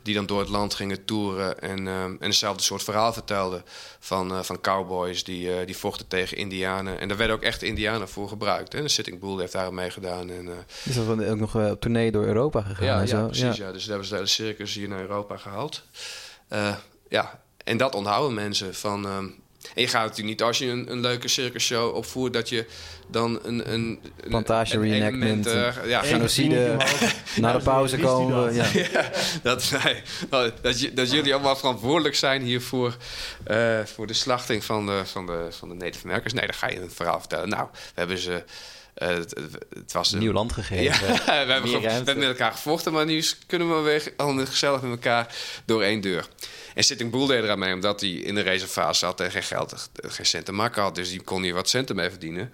Die dan door het land gingen toeren en, eh, en eenzelfde soort verhaal vertelden van, eh, van cowboys die, eh, die vochten tegen indianen. En daar werden ook echt indianen voor gebruikt. Hè. De Sitting Bull heeft daar aan meegedaan. En, Is dat dan ook nog op tournee door Europa gegaan? ja, en ja, precies. Ja. Dus daar hebben ze de hele circus hier naar Europa gehaald. Eh, ja, en dat onthouden mensen van... en je gaat natuurlijk niet als je een, een leuke circusshow opvoert... dat je dan een... een een- Plantage een reenactment, eh, ja, genocide. Na de pauze komen we... Ja. dat, dat, jullie allemaal verantwoordelijk zijn hiervoor... eh, voor de slachting van de, van, de, van de Native Americans. Nee, dan ga je een verhaal vertellen. Nou, we hebben ze... eh, het, het was een Nieuw land gegeven. ja, we hebben, we hebben met elkaar gevochten, maar nu kunnen we weer allemaal gezellig met elkaar door één deur. En Sitting Bull deed eraan mee, omdat hij in de reservaat zat en geen geld, geen cent te maken had. Dus die kon hier wat centen mee verdienen.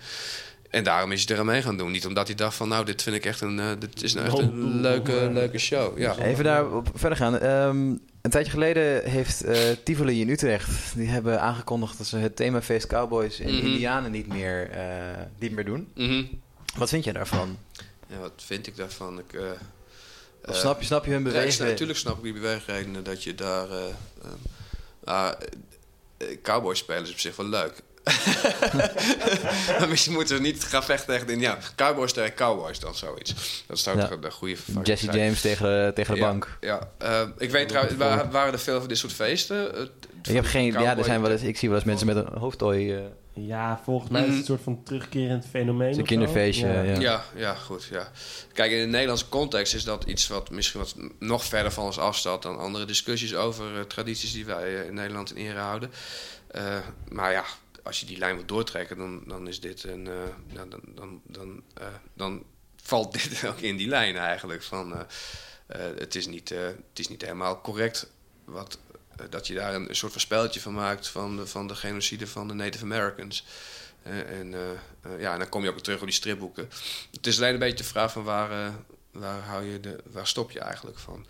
En daarom is hij eraan mee gaan doen. Niet omdat hij dacht van, nou, dit vind ik echt een, eh, dit is nou echt een leuke, leuke show. Ja. Even daarop verder gaan. Ehm, een tijdje geleden heeft eh, Tivoli in Utrecht... die hebben aangekondigd dat ze het themafeest Cowboys en Mhm. Indianen niet meer, eh, niet meer doen. Mhm. Wat vind jij daarvan? ja, wat vind ik daarvan? Ik, eh, Of eh, snap, je, snap je hun beweging? natuurlijk snap ik die beweegredenen dat je daar... eh eh, ah, eh, cowboy spelen is op zich wel leuk. maar misschien moeten we niet gaan vechten tegen de Indianen. Cowboys tegen cowboys dan zoiets. Dat zou Ja. toch een goede vervanging Jesse zijn. James tegen de, tegen de Ja, bank. Ja, eh, ik weet trouwens, wa- waren er veel van dit soort feesten? Eh, Ik heb geen... Ja, er zijn wel eens, ik zie wel eens mensen met een hoofdtooi... Ja, volgens mij is het Mhm. een soort van terugkerend fenomeen. Of zo. kinderfeestje, ja. Ja, ja, goed. Ja. Kijk, in de Nederlandse context is dat iets wat misschien wat nog verder van ons afstaat dan andere discussies over eh, tradities die wij eh, in Nederland in ere houden. Eh, maar ja, als je die lijn wilt doortrekken, dan, dan is dit een. eh, nou, dan, dan, dan, eh, dan valt dit ook in die lijn eigenlijk. Van, eh, eh, het, is niet, eh, het is niet helemaal correct wat, dat je daar een, soort van spelletje van maakt van de, van de genocide van de Native Americans. Eh, en, eh, eh, ja, en dan kom je ook weer terug op die stripboeken. Het is alleen een beetje de vraag van waar, eh, waar, hou je de, waar stop je eigenlijk van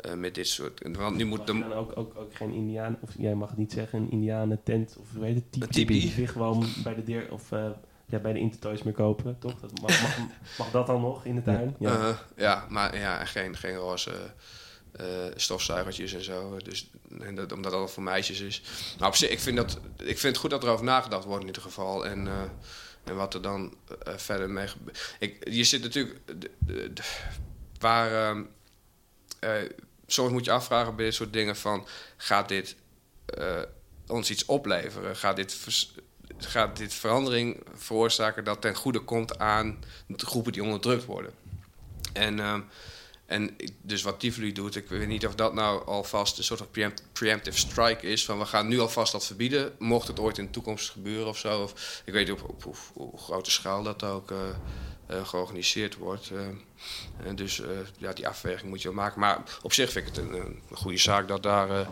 eh, met dit soort... Want nu moet je de, dan ook, ook, ook geen Indiaan, of jij mag het niet zeggen, een Indianen tent of hoe heet het, tipi, tipi. die zich gewoon bij de deur of eh, ja, bij de Intertoys meer kopen, toch? Dat mag, mag, mag dat dan nog in de tuin? Ja. ja. ja, maar ja, en geen, geen roze eh, stofzuigertjes en zo. Dus, en dat, omdat dat voor meisjes is. Maar op zich, ik vind, dat, ik vind het goed dat er over nagedacht wordt in ieder geval. En, eh, en wat er dan eh, verder mee gebeurt. Je zit natuurlijk... waar... ehm, eh, soms moet je afvragen bij dit soort dingen van... gaat dit ons iets opleveren? Gaat dit, gaat dit verandering veroorzaken dat ten goede komt aan de groepen die onderdrukt worden? En, ehm, En dus wat Tivoli doet, ik weet niet of dat nou alvast een soort van preemptive strike is. Van we gaan nu alvast dat verbieden, mocht het ooit in de toekomst gebeuren of zo. Of, ik weet niet op, op, grote schaal dat ook uh, uh, georganiseerd wordt. Uh, dus ja, die afweging moet je wel maken. Maar op zich vind ik het een, een goede zaak dat, daar,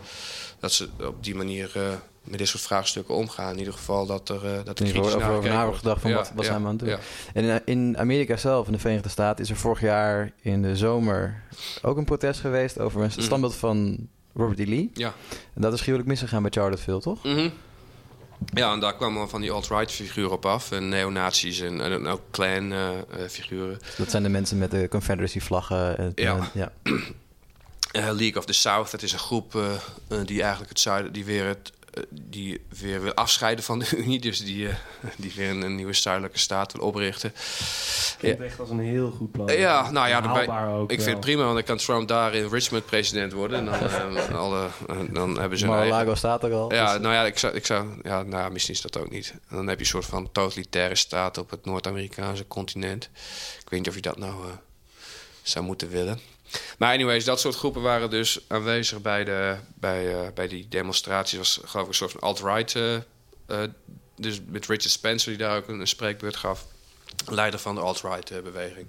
dat ze op die manier met dit soort vraagstukken omgaan. In ieder geval dat er uh, dat er kritisch over, over na gedacht van wat, wat zijn we aan het doen. En in, in Amerika zelf, in de Verenigde Staten, is er vorig jaar in de zomer ook een protest geweest over een mhm. standbeeld van Robert E. Lee. Ja. En dat is gruwelijk misgegaan bij Charlottesville, toch? Mm Ja, en daar kwamen van die alt-right figuren op af. En neonazies en, en ook Klan-figuren. Uh, dat zijn de mensen met de Confederacy-vlaggen. ja. ja. Uh, League of the South, dat is een groep uh, die eigenlijk het zuiden, die weer het eh, die weer wil afscheiden van de Unie. Dus die, uh, die weer een, een, nieuwe zuidelijke staat wil oprichten. Klinkt ja. echt als een heel goed plan. Ja, nou ja, daarbij, ook, ik vind het prima, want dan kan Trump daar in Richmond president worden. En dan, uh, alle, dan hebben ze Maar Lago staat er al. Ja, dus- nou ja, ik zou, ik zou, ja, nou, misschien is dat ook niet. En dan heb je een soort van totalitaire staat op het Noord-Amerikaanse continent. Ik weet niet of je dat nou zou moeten willen. Maar anyways, dat soort groepen waren dus aanwezig bij, de, bij, uh, bij die demonstraties. was geloof ik een soort van alt-right. Uh, dus met Richard Spencer, die daar ook een, spreekbeurt gaf. Leider van de alt-right beweging.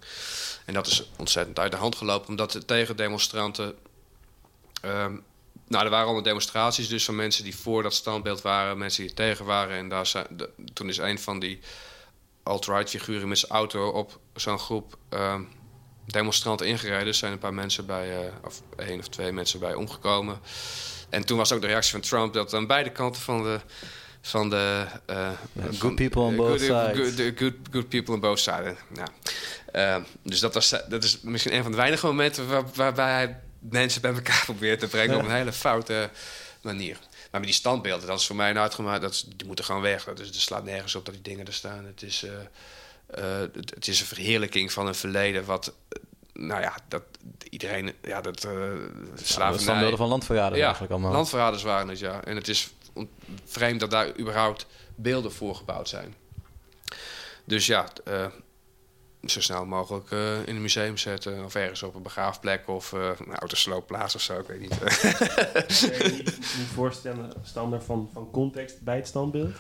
En dat is ontzettend uit de hand gelopen, omdat de tegendemonstranten. Um, nou, er waren allemaal demonstraties dus van mensen die voor dat standbeeld waren, mensen die tegen waren. En daar toen is een van die alt-right figuren met zijn auto op zo'n groep. Um, demonstranten ingereden. Er zijn een paar mensen bij, uh, of één of twee mensen bij omgekomen. En toen was ook de reactie van Trump dat aan beide kanten van de. Van de uh, good people on both sides. Good, good, good, people on both sides. Uh, dus dat, was, dat is misschien een van de weinige momenten waar, waarbij hij mensen bij elkaar probeert te brengen op een hele foute manier. Maar met die standbeelden, dat is voor mij een uitgemaakt. Dat is, die moeten gewoon weg. Dus er slaat nergens op dat die dingen er staan. Het is, uh, het, het, is een verheerlijking van een verleden wat, nou ja, dat iedereen, ja, dat uh, slavernij... Ja, van landverraders ja, eigenlijk allemaal. landverraders waren het, ja. En het is vreemd dat daar überhaupt beelden voor gebouwd zijn. Dus ja, uh, zo snel mogelijk uh, in een museum zetten. Of ergens op een begraafplek of uh, een autosloopplaats of zo. Ik weet niet. Kun je niet voorstellen, standaard van, van context bij het standbeeld?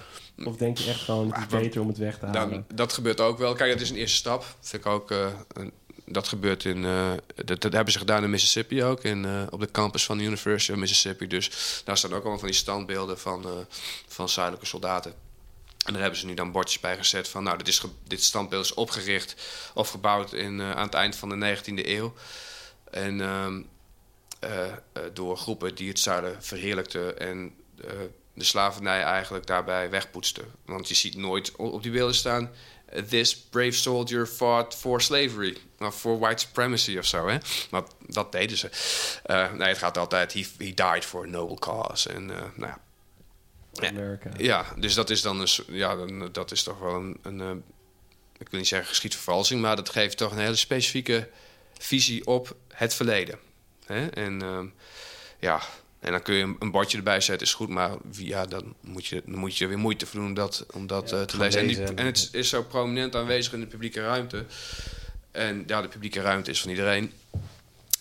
Of denk je echt gewoon, het is beter om het weg te halen? Dan, dat gebeurt ook wel. Kijk, dat is een eerste stap. Vind ik ook... Uh, een, dat gebeurt in... Uh, dat, dat, hebben ze gedaan in Mississippi ook. In, uh, op de campus van de University of Mississippi. Dus daar staan ook allemaal van die standbeelden van, van zuidelijke soldaten. En daar hebben ze nu dan bordjes bij gezet van... nou, dit, is dit standbeeld is opgericht of gebouwd in, aan het eind van de 19e eeuw. En uh, uh, door groepen die het zuiden verheerlijkten... en de slavernij eigenlijk daarbij wegpoetste. Want je ziet nooit op die beelden staan... This brave soldier fought for slavery. Of for white supremacy of zo. Hè? Maar dat deden ze. Nee, het gaat altijd... He, he died for a noble cause. En nou ja. Ja, dus dat is dan een, ja, dan, dat is toch wel een, een uh, ik wil niet zeggen geschiedvervalsing, maar dat geeft toch een hele specifieke visie op het verleden. Hè? En uh, ja, en dan kun je een bordje erbij zetten, is goed. Maar ja, dan moet je, dan moet je weer moeite voor doen om dat, om dat ja, uh, te lezen. En, die, en, het is zo prominent aanwezig in de publieke ruimte. En ja, de publieke ruimte is van iedereen.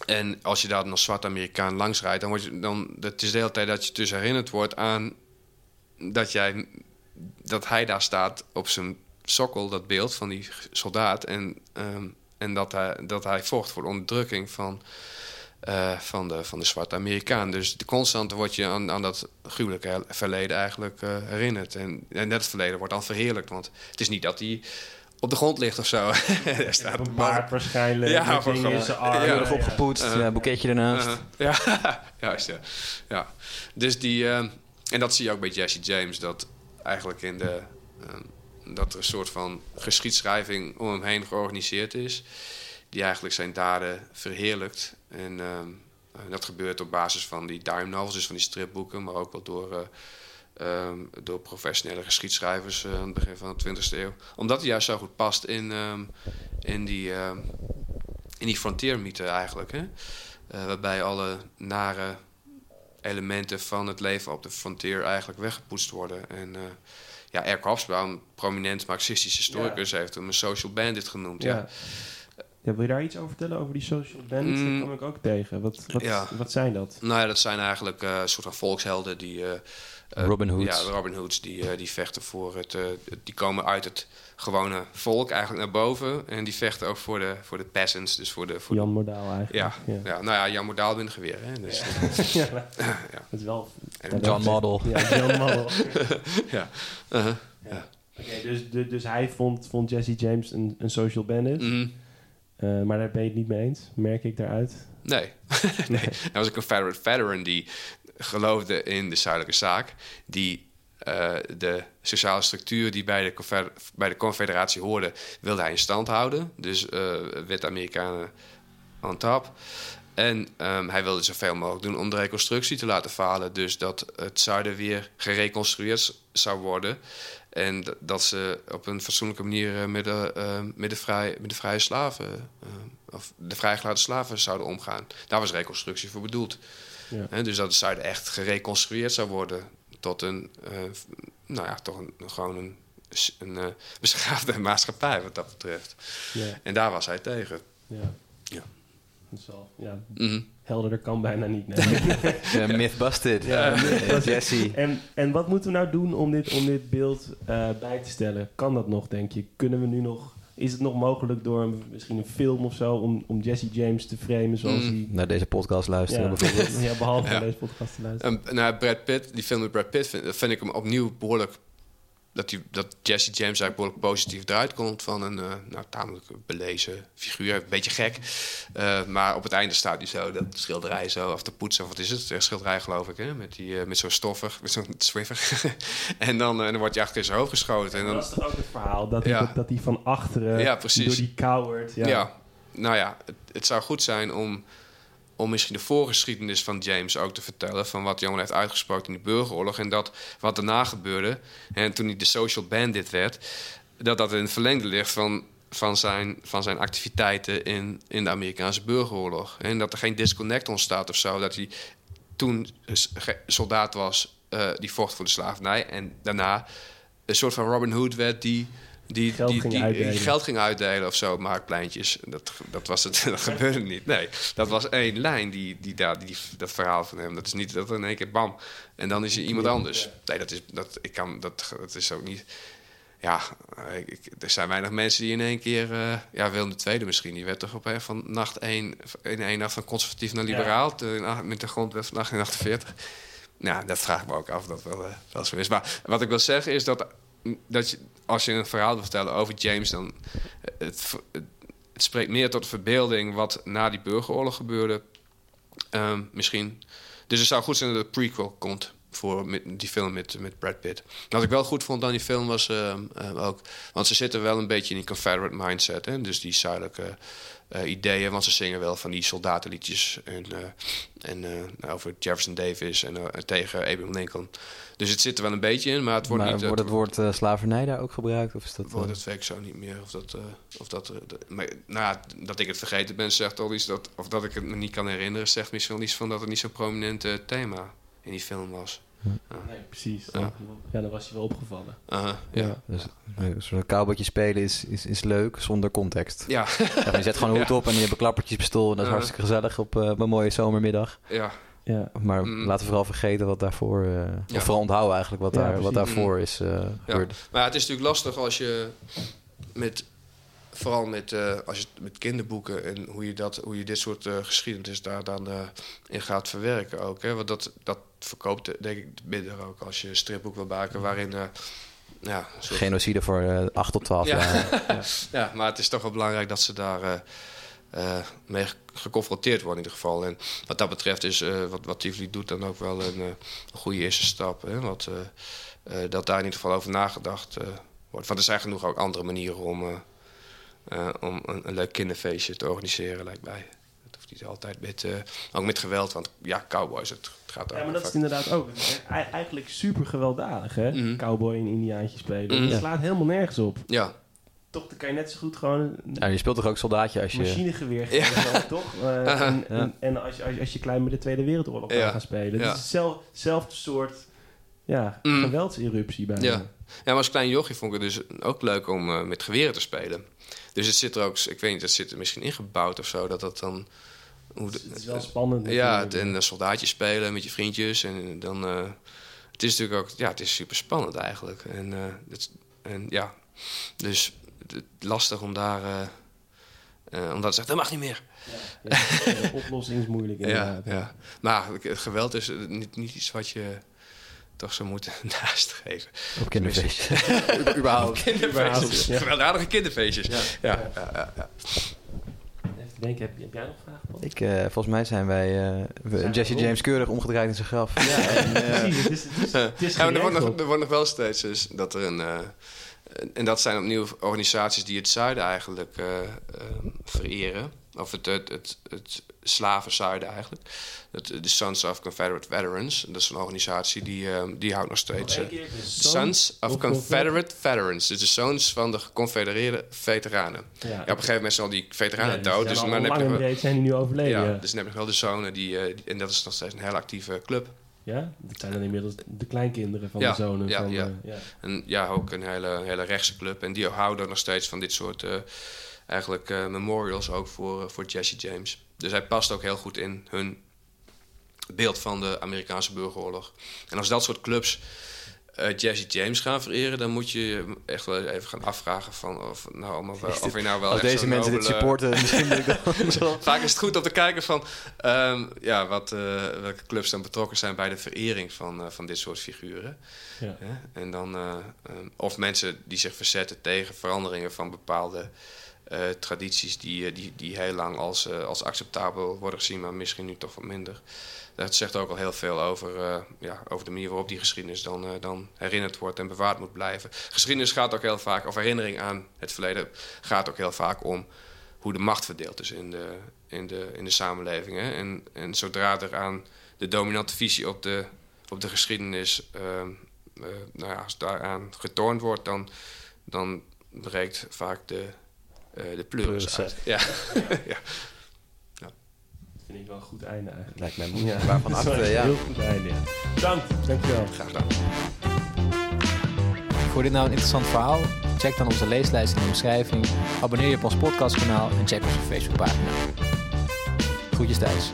En als je daar dan als zwart Amerikaan langs rijdt, dan word je dan. Het is de hele tijd dat je dus herinnerd wordt aan dat jij dat hij daar staat op zijn sokkel, dat beeld van die soldaat. En, um, en dat, hij, dat hij vocht voor de onderdrukking van uh, van, de, van de zwarte Amerikaan. Dus de constante wordt je aan, aan dat gruwelijke verleden eigenlijk uh, herinnerd. En, en dat verleden wordt dan verheerlijkt. Want het is niet dat hij op de grond ligt of zo. er staat een baard waarschijnlijk. Ja, in zijn arm. Ja, ja, opgepoetst, uh, ja, boeketje ernaast. Uh, ja, juist ja. ja. Dus die... en dat zie je ook bij Jesse James. Dat eigenlijk in de... dat er een soort van geschiedschrijving om hem heen georganiseerd is die eigenlijk zijn daden verheerlijkt. En uh, dat gebeurt op basis van die dime novels, dus van die stripboeken, maar ook wel door, uh, um, door professionele geschiedschrijvers uh, aan het begin van de 20e eeuw. Omdat het juist zo goed past in, um, in die, in die frontiermythe eigenlijk. Hè? waarbij alle nare elementen van het leven op de frontier eigenlijk weggepoetst worden. En ja, Erk Hofsbouw, een prominent marxistisch historicus, heeft hem een social bandit genoemd. ja. Ja, Ja, wil je daar iets over vertellen, over die social bandits? Mm. Dat kom ik ook tegen. Wat, wat, wat zijn dat? Nou ja, dat zijn eigenlijk eh, een soort van volkshelden die... eh, Robin Hoods. Ja, de Robin Hoods, die, eh, die vechten voor het... eh, die komen uit het gewone volk eigenlijk naar boven. En die vechten ook voor de, voor de peasants, dus voor de... Voor Jan Modaal eigenlijk. ja, ja. ja. nou ja, Jan Modaal met een geweer. Hè? Dus, Ja, ja. dat is wel... En ja, John Model. Ja, John Model. ja. Uh-huh. Oké, dus, dus, dus hij vond, vond Jesse James een, een social bandit. Mhm. Eh, maar daar ben je het niet mee eens, merk ik daaruit. Nee. nee. Dat was een Confederate veteran die geloofde in de zuidelijke zaak. Die eh, de sociale structuur die bij de, bij de confederatie hoorde, wilde hij in stand houden. Dus eh werd Amerikanen on top. En ehm, hij wilde zoveel mogelijk doen om de reconstructie te laten falen. Dus dat het zuiden weer gereconstrueerd zou worden. En dat ze op een fatsoenlijke manier eh, met, de, de, vrij, met de vrije slaven, of de vrijgelaten slaven zouden omgaan. Daar was reconstructie voor bedoeld. Ja. Hè, dus dat het zuiden echt gereconstrueerd zou worden tot een, eh, nou ja, toch een, gewoon een, een eh, beschaafde maatschappij wat dat betreft. Ja, En daar was hij tegen. ja. Ja. Dat is wel, ja, Mhm. helderder kan bijna niet. Nee. Ja, myth busted. Ja, Eh, Jesse. en, en wat moeten we nou doen om dit, om dit beeld eh, bij te stellen? Kan dat nog, denk je? Kunnen we nu nog... Is het nog mogelijk door een, misschien een film of zo... om, om Jesse James te framen zoals Mm. hij... Naar deze podcast luisteren Ja, bijvoorbeeld. ja, behalve Ja. naar deze podcast te luisteren. En, nou, Brad Pitt, die film met Brad Pitt, vind, dat vind ik hem opnieuw behoorlijk... Dat, die, dat Jesse James eigenlijk behoorlijk positief eruit komt van een eh, nou, tamelijk belezen figuur. Een beetje gek. Eh, maar op het einde staat hij zo, dat schilderij zo, of te poetsen, of wat is het? Een schilderij geloof ik, hè? Met, die, eh, met zo'n stoffig, met zo'n swiffer. en dan, dan wordt hij achter zijn hoofd geschoten. En dan, dat is toch ook het verhaal? Dat hij, Ja. dat, dat hij van achteren Ja, precies. door die coward... Ja, Ja. nou ja, het, het zou goed zijn om, om misschien de voorgeschiedenis van James ook te vertellen. Van wat jongen heeft uitgesproken in de burgeroorlog. En dat wat daarna gebeurde. En toen hij de social bandit werd. Dat dat in verlengde ligt van, van, zijn, van zijn activiteiten in, in de Amerikaanse burgeroorlog. En dat er geen disconnect ontstaat of zo. Dat hij toen soldaat was eh, die vocht voor de slavernij. En daarna een soort van Robin Hood werd die... Die, Geld die, ging die, uitdelen. geld ging uitdelen of zo, marktpleintjes. Dat, dat, was het, dat gebeurde niet. Nee, dat was één lijn, die, die, daar, die, dat verhaal van hem. Dat is niet dat er in één keer bam, en dan is er iemand anders. Nee, dat is, dat, ik kan, dat, dat is ook niet... Ja, ik, er zijn weinig mensen die in één keer... eh, ja, Willem II misschien, die werd toch op een van nacht één... in één nacht van conservatief naar liberaal... met de grondwet van 1848. Nou, dat vraag ik me ook af dat wel, eh, wel zo is. Maar wat ik wil zeggen is dat, dat als je een verhaal wil vertellen over James... dan eh, het, het, het spreekt meer tot de verbeelding wat na die burgeroorlog gebeurde. Ehm, misschien. Dus het zou goed zijn dat een prequel komt voor die film met, met Brad Pitt. Wat ik wel goed vond aan die film was ehm, ehm, ook... Want ze zitten wel een beetje in die Confederate mindset. Hè? Dus die zuidelijke eh, ideeën. Want ze zingen wel van die soldatenliedjes. En, eh, en eh, nou, over Jefferson Davis en tegen Abraham Lincoln. Dus het zit er wel een beetje in. Maar het wordt maar niet... wordt het woord slavernij daar ook gebruikt? Of is dat, Wordt weet ik zo niet meer. Of dat, of dat, maar, nou ja, dat ik het vergeten ben, zegt al iets. Dat, of dat ik het me niet kan herinneren, zegt misschien wel iets van dat het niet zo'n prominent thema in die film was. Nee, precies. Ja. Dan, ja, dan was je wel opgevallen. Aha, ja. Ja. Dus eh, zo'n cowboytje spelen is, is, is leuk zonder context. Ja, Ja, je zet gewoon een hoed Ja. op en je hebt een klappertjespistool. En dat is hartstikke gezellig op, eh, op een mooie zomermiddag. ja, Ja. Maar Mm. laten we vooral vergeten wat daarvoor... eh, Ja. Of vooral onthouden eigenlijk wat, Ja, daar, wat daarvoor is eh gebeurd. Maar het is natuurlijk lastig als je met, vooral met, eh, als je met kinderboeken en hoe je, dat, hoe je dit soort eh, geschiedenis daar dan eh, in gaat verwerken ook. Hè? Want dat, dat verkoopt denk ik minder ook als je een stripboek wil maken waarin... eh, ja, soort Genocide voor eh 8 tot 12 Ja. jaar. Ja, maar het is toch wel belangrijk dat ze daar eh, mee ge- geconfronteerd worden in ieder geval. En wat dat betreft is wat, wat Tivoli doet dan ook wel een, een goede eerste stap. Hè? Want, dat daar in ieder geval over nagedacht wordt. Want er zijn genoeg ook andere manieren om, om een, een leuk kinderfeestje te organiseren, lijkt mij. Het hoeft niet altijd met, eh, ook met geweld, want ja, cowboys, het, het gaat Ja, ook maar dat is inderdaad ook. Eigenlijk super gewelddadig, hè? Mhm. Cowboy en Indiaantje spelen. Dat slaat helemaal nergens op. Ja, Toch dan kan je net zo goed gewoon Ja, je speelt toch ook soldaatje als je... machinegeweer Ja. toch? Eh, en, en, en als, je, als, je, als je klein met de Tweede Wereldoorlog Ja. kan gaan spelen. Ja. Het is hetzelfde, soort ja, Mhm. geweldseruptie bijna. Ja. Ja, maar als klein jochie vond ik het dus ook leuk om eh, met geweren te spelen. Dus het zit er ook, ik weet niet, het zit er misschien ingebouwd of zo, dat dat dan... Hoe de- Het is wel spannend. ja, het- en een soldaatje spelen met je vriendjes. En dan. eh, het is natuurlijk ook. Ja, het is super spannend eigenlijk. En, eh, het, en ja, dus het, lastig om daar. eh eh, omdat ze zegt, dat mag niet meer. Ja, de oplossing is moeilijk Ja, inderdaad. ja. Maar geweld is eh, niet, niet iets wat je toch zou moeten nastreven. Op kinderfeestjes. Überhaupt. Kinderfeestjes. Ja. Gewelddadige kinderfeestjes. Ja. Ja, ja, ja. Even denken, heb, heb jij nog vragen? Paul? Ik, eh, volgens mij zijn wij eh, we- Zijn Jesse? James keurig omgedraaid in zijn graf. Ja, en, eh, Precies, het is, het is, het is Ja, er, wordt nog, er wordt nog wel steeds dus dat er een. Eh, en dat zijn opnieuw organisaties die het zuiden eigenlijk eh, eh, vereren. Of het, het, het, het slavenzuiden eigenlijk. Dat, de Sons of Confederate Veterans. Dat is een organisatie die, eh, die houdt nog steeds. Eh, de Sons of Confederate Veterans. Dus de zoons van de geconfedereerde veteranen. Ja, Ja, op een gegeven moment zijn al die veteranen Ja, dood. Dus, dan heb je zijn die nu overleden. ja, Ja, dus dan heb je wel de zonen. Die, eh, die- en dat is nog steeds een heel actieve club. Ja? dat zijn dan inmiddels de kleinkinderen van Ja, de zonen. ja, van, ja. eh, ja. En ja, ook een hele, hele rechtse club. En die houden nog steeds van dit soort eh, eigenlijk eh, memorials ook voor, voor Jesse James. Dus hij past ook heel goed in hun beeld van de Amerikaanse burgeroorlog. En als dat soort clubs eh, Jesse James gaan vereren, dan moet je je echt wel even gaan afvragen van of, nou, allemaal wel, of je nou wel als echt deze mensen dit supporten, misschien dan. Vaak is het goed om te kijken van ehm, ja, wat, eh, welke clubs dan betrokken zijn bij de verering van, eh, van dit soort figuren. Ja. Hè? En dan, eh, ehm, of mensen die zich verzetten tegen veranderingen van bepaalde tradities die, eh, die, die heel lang als, eh, als acceptabel worden gezien, maar misschien nu toch wat minder. Dat zegt ook al heel veel over, eh, ja, over de manier waarop die geschiedenis dan, eh, dan herinnerd wordt en bewaard moet blijven. Geschiedenis gaat ook heel vaak, of herinnering aan het verleden, gaat ook heel vaak om hoe de macht verdeeld is in de, in de, in de samenleving. Hè? En, en zodra er aan de dominante visie op de, op de geschiedenis, eh, nou ja, daaraan getornd wordt, dan, dan breekt vaak de, eh de pleuris Pleuris uit. Ja. ja. Dat vind ik wel een goed einde eigenlijk. Lijkt mij mooi. Ja, Waarvan wel acte, een ja. heel goed einde, ja. Bedankt, dankjewel. Graag gedaan. Vond je dit nou een interessant verhaal? Check dan onze leeslijst in de omschrijving. Abonneer je op ons podcastkanaal en check onze Facebookpagina. Groetjes thuis.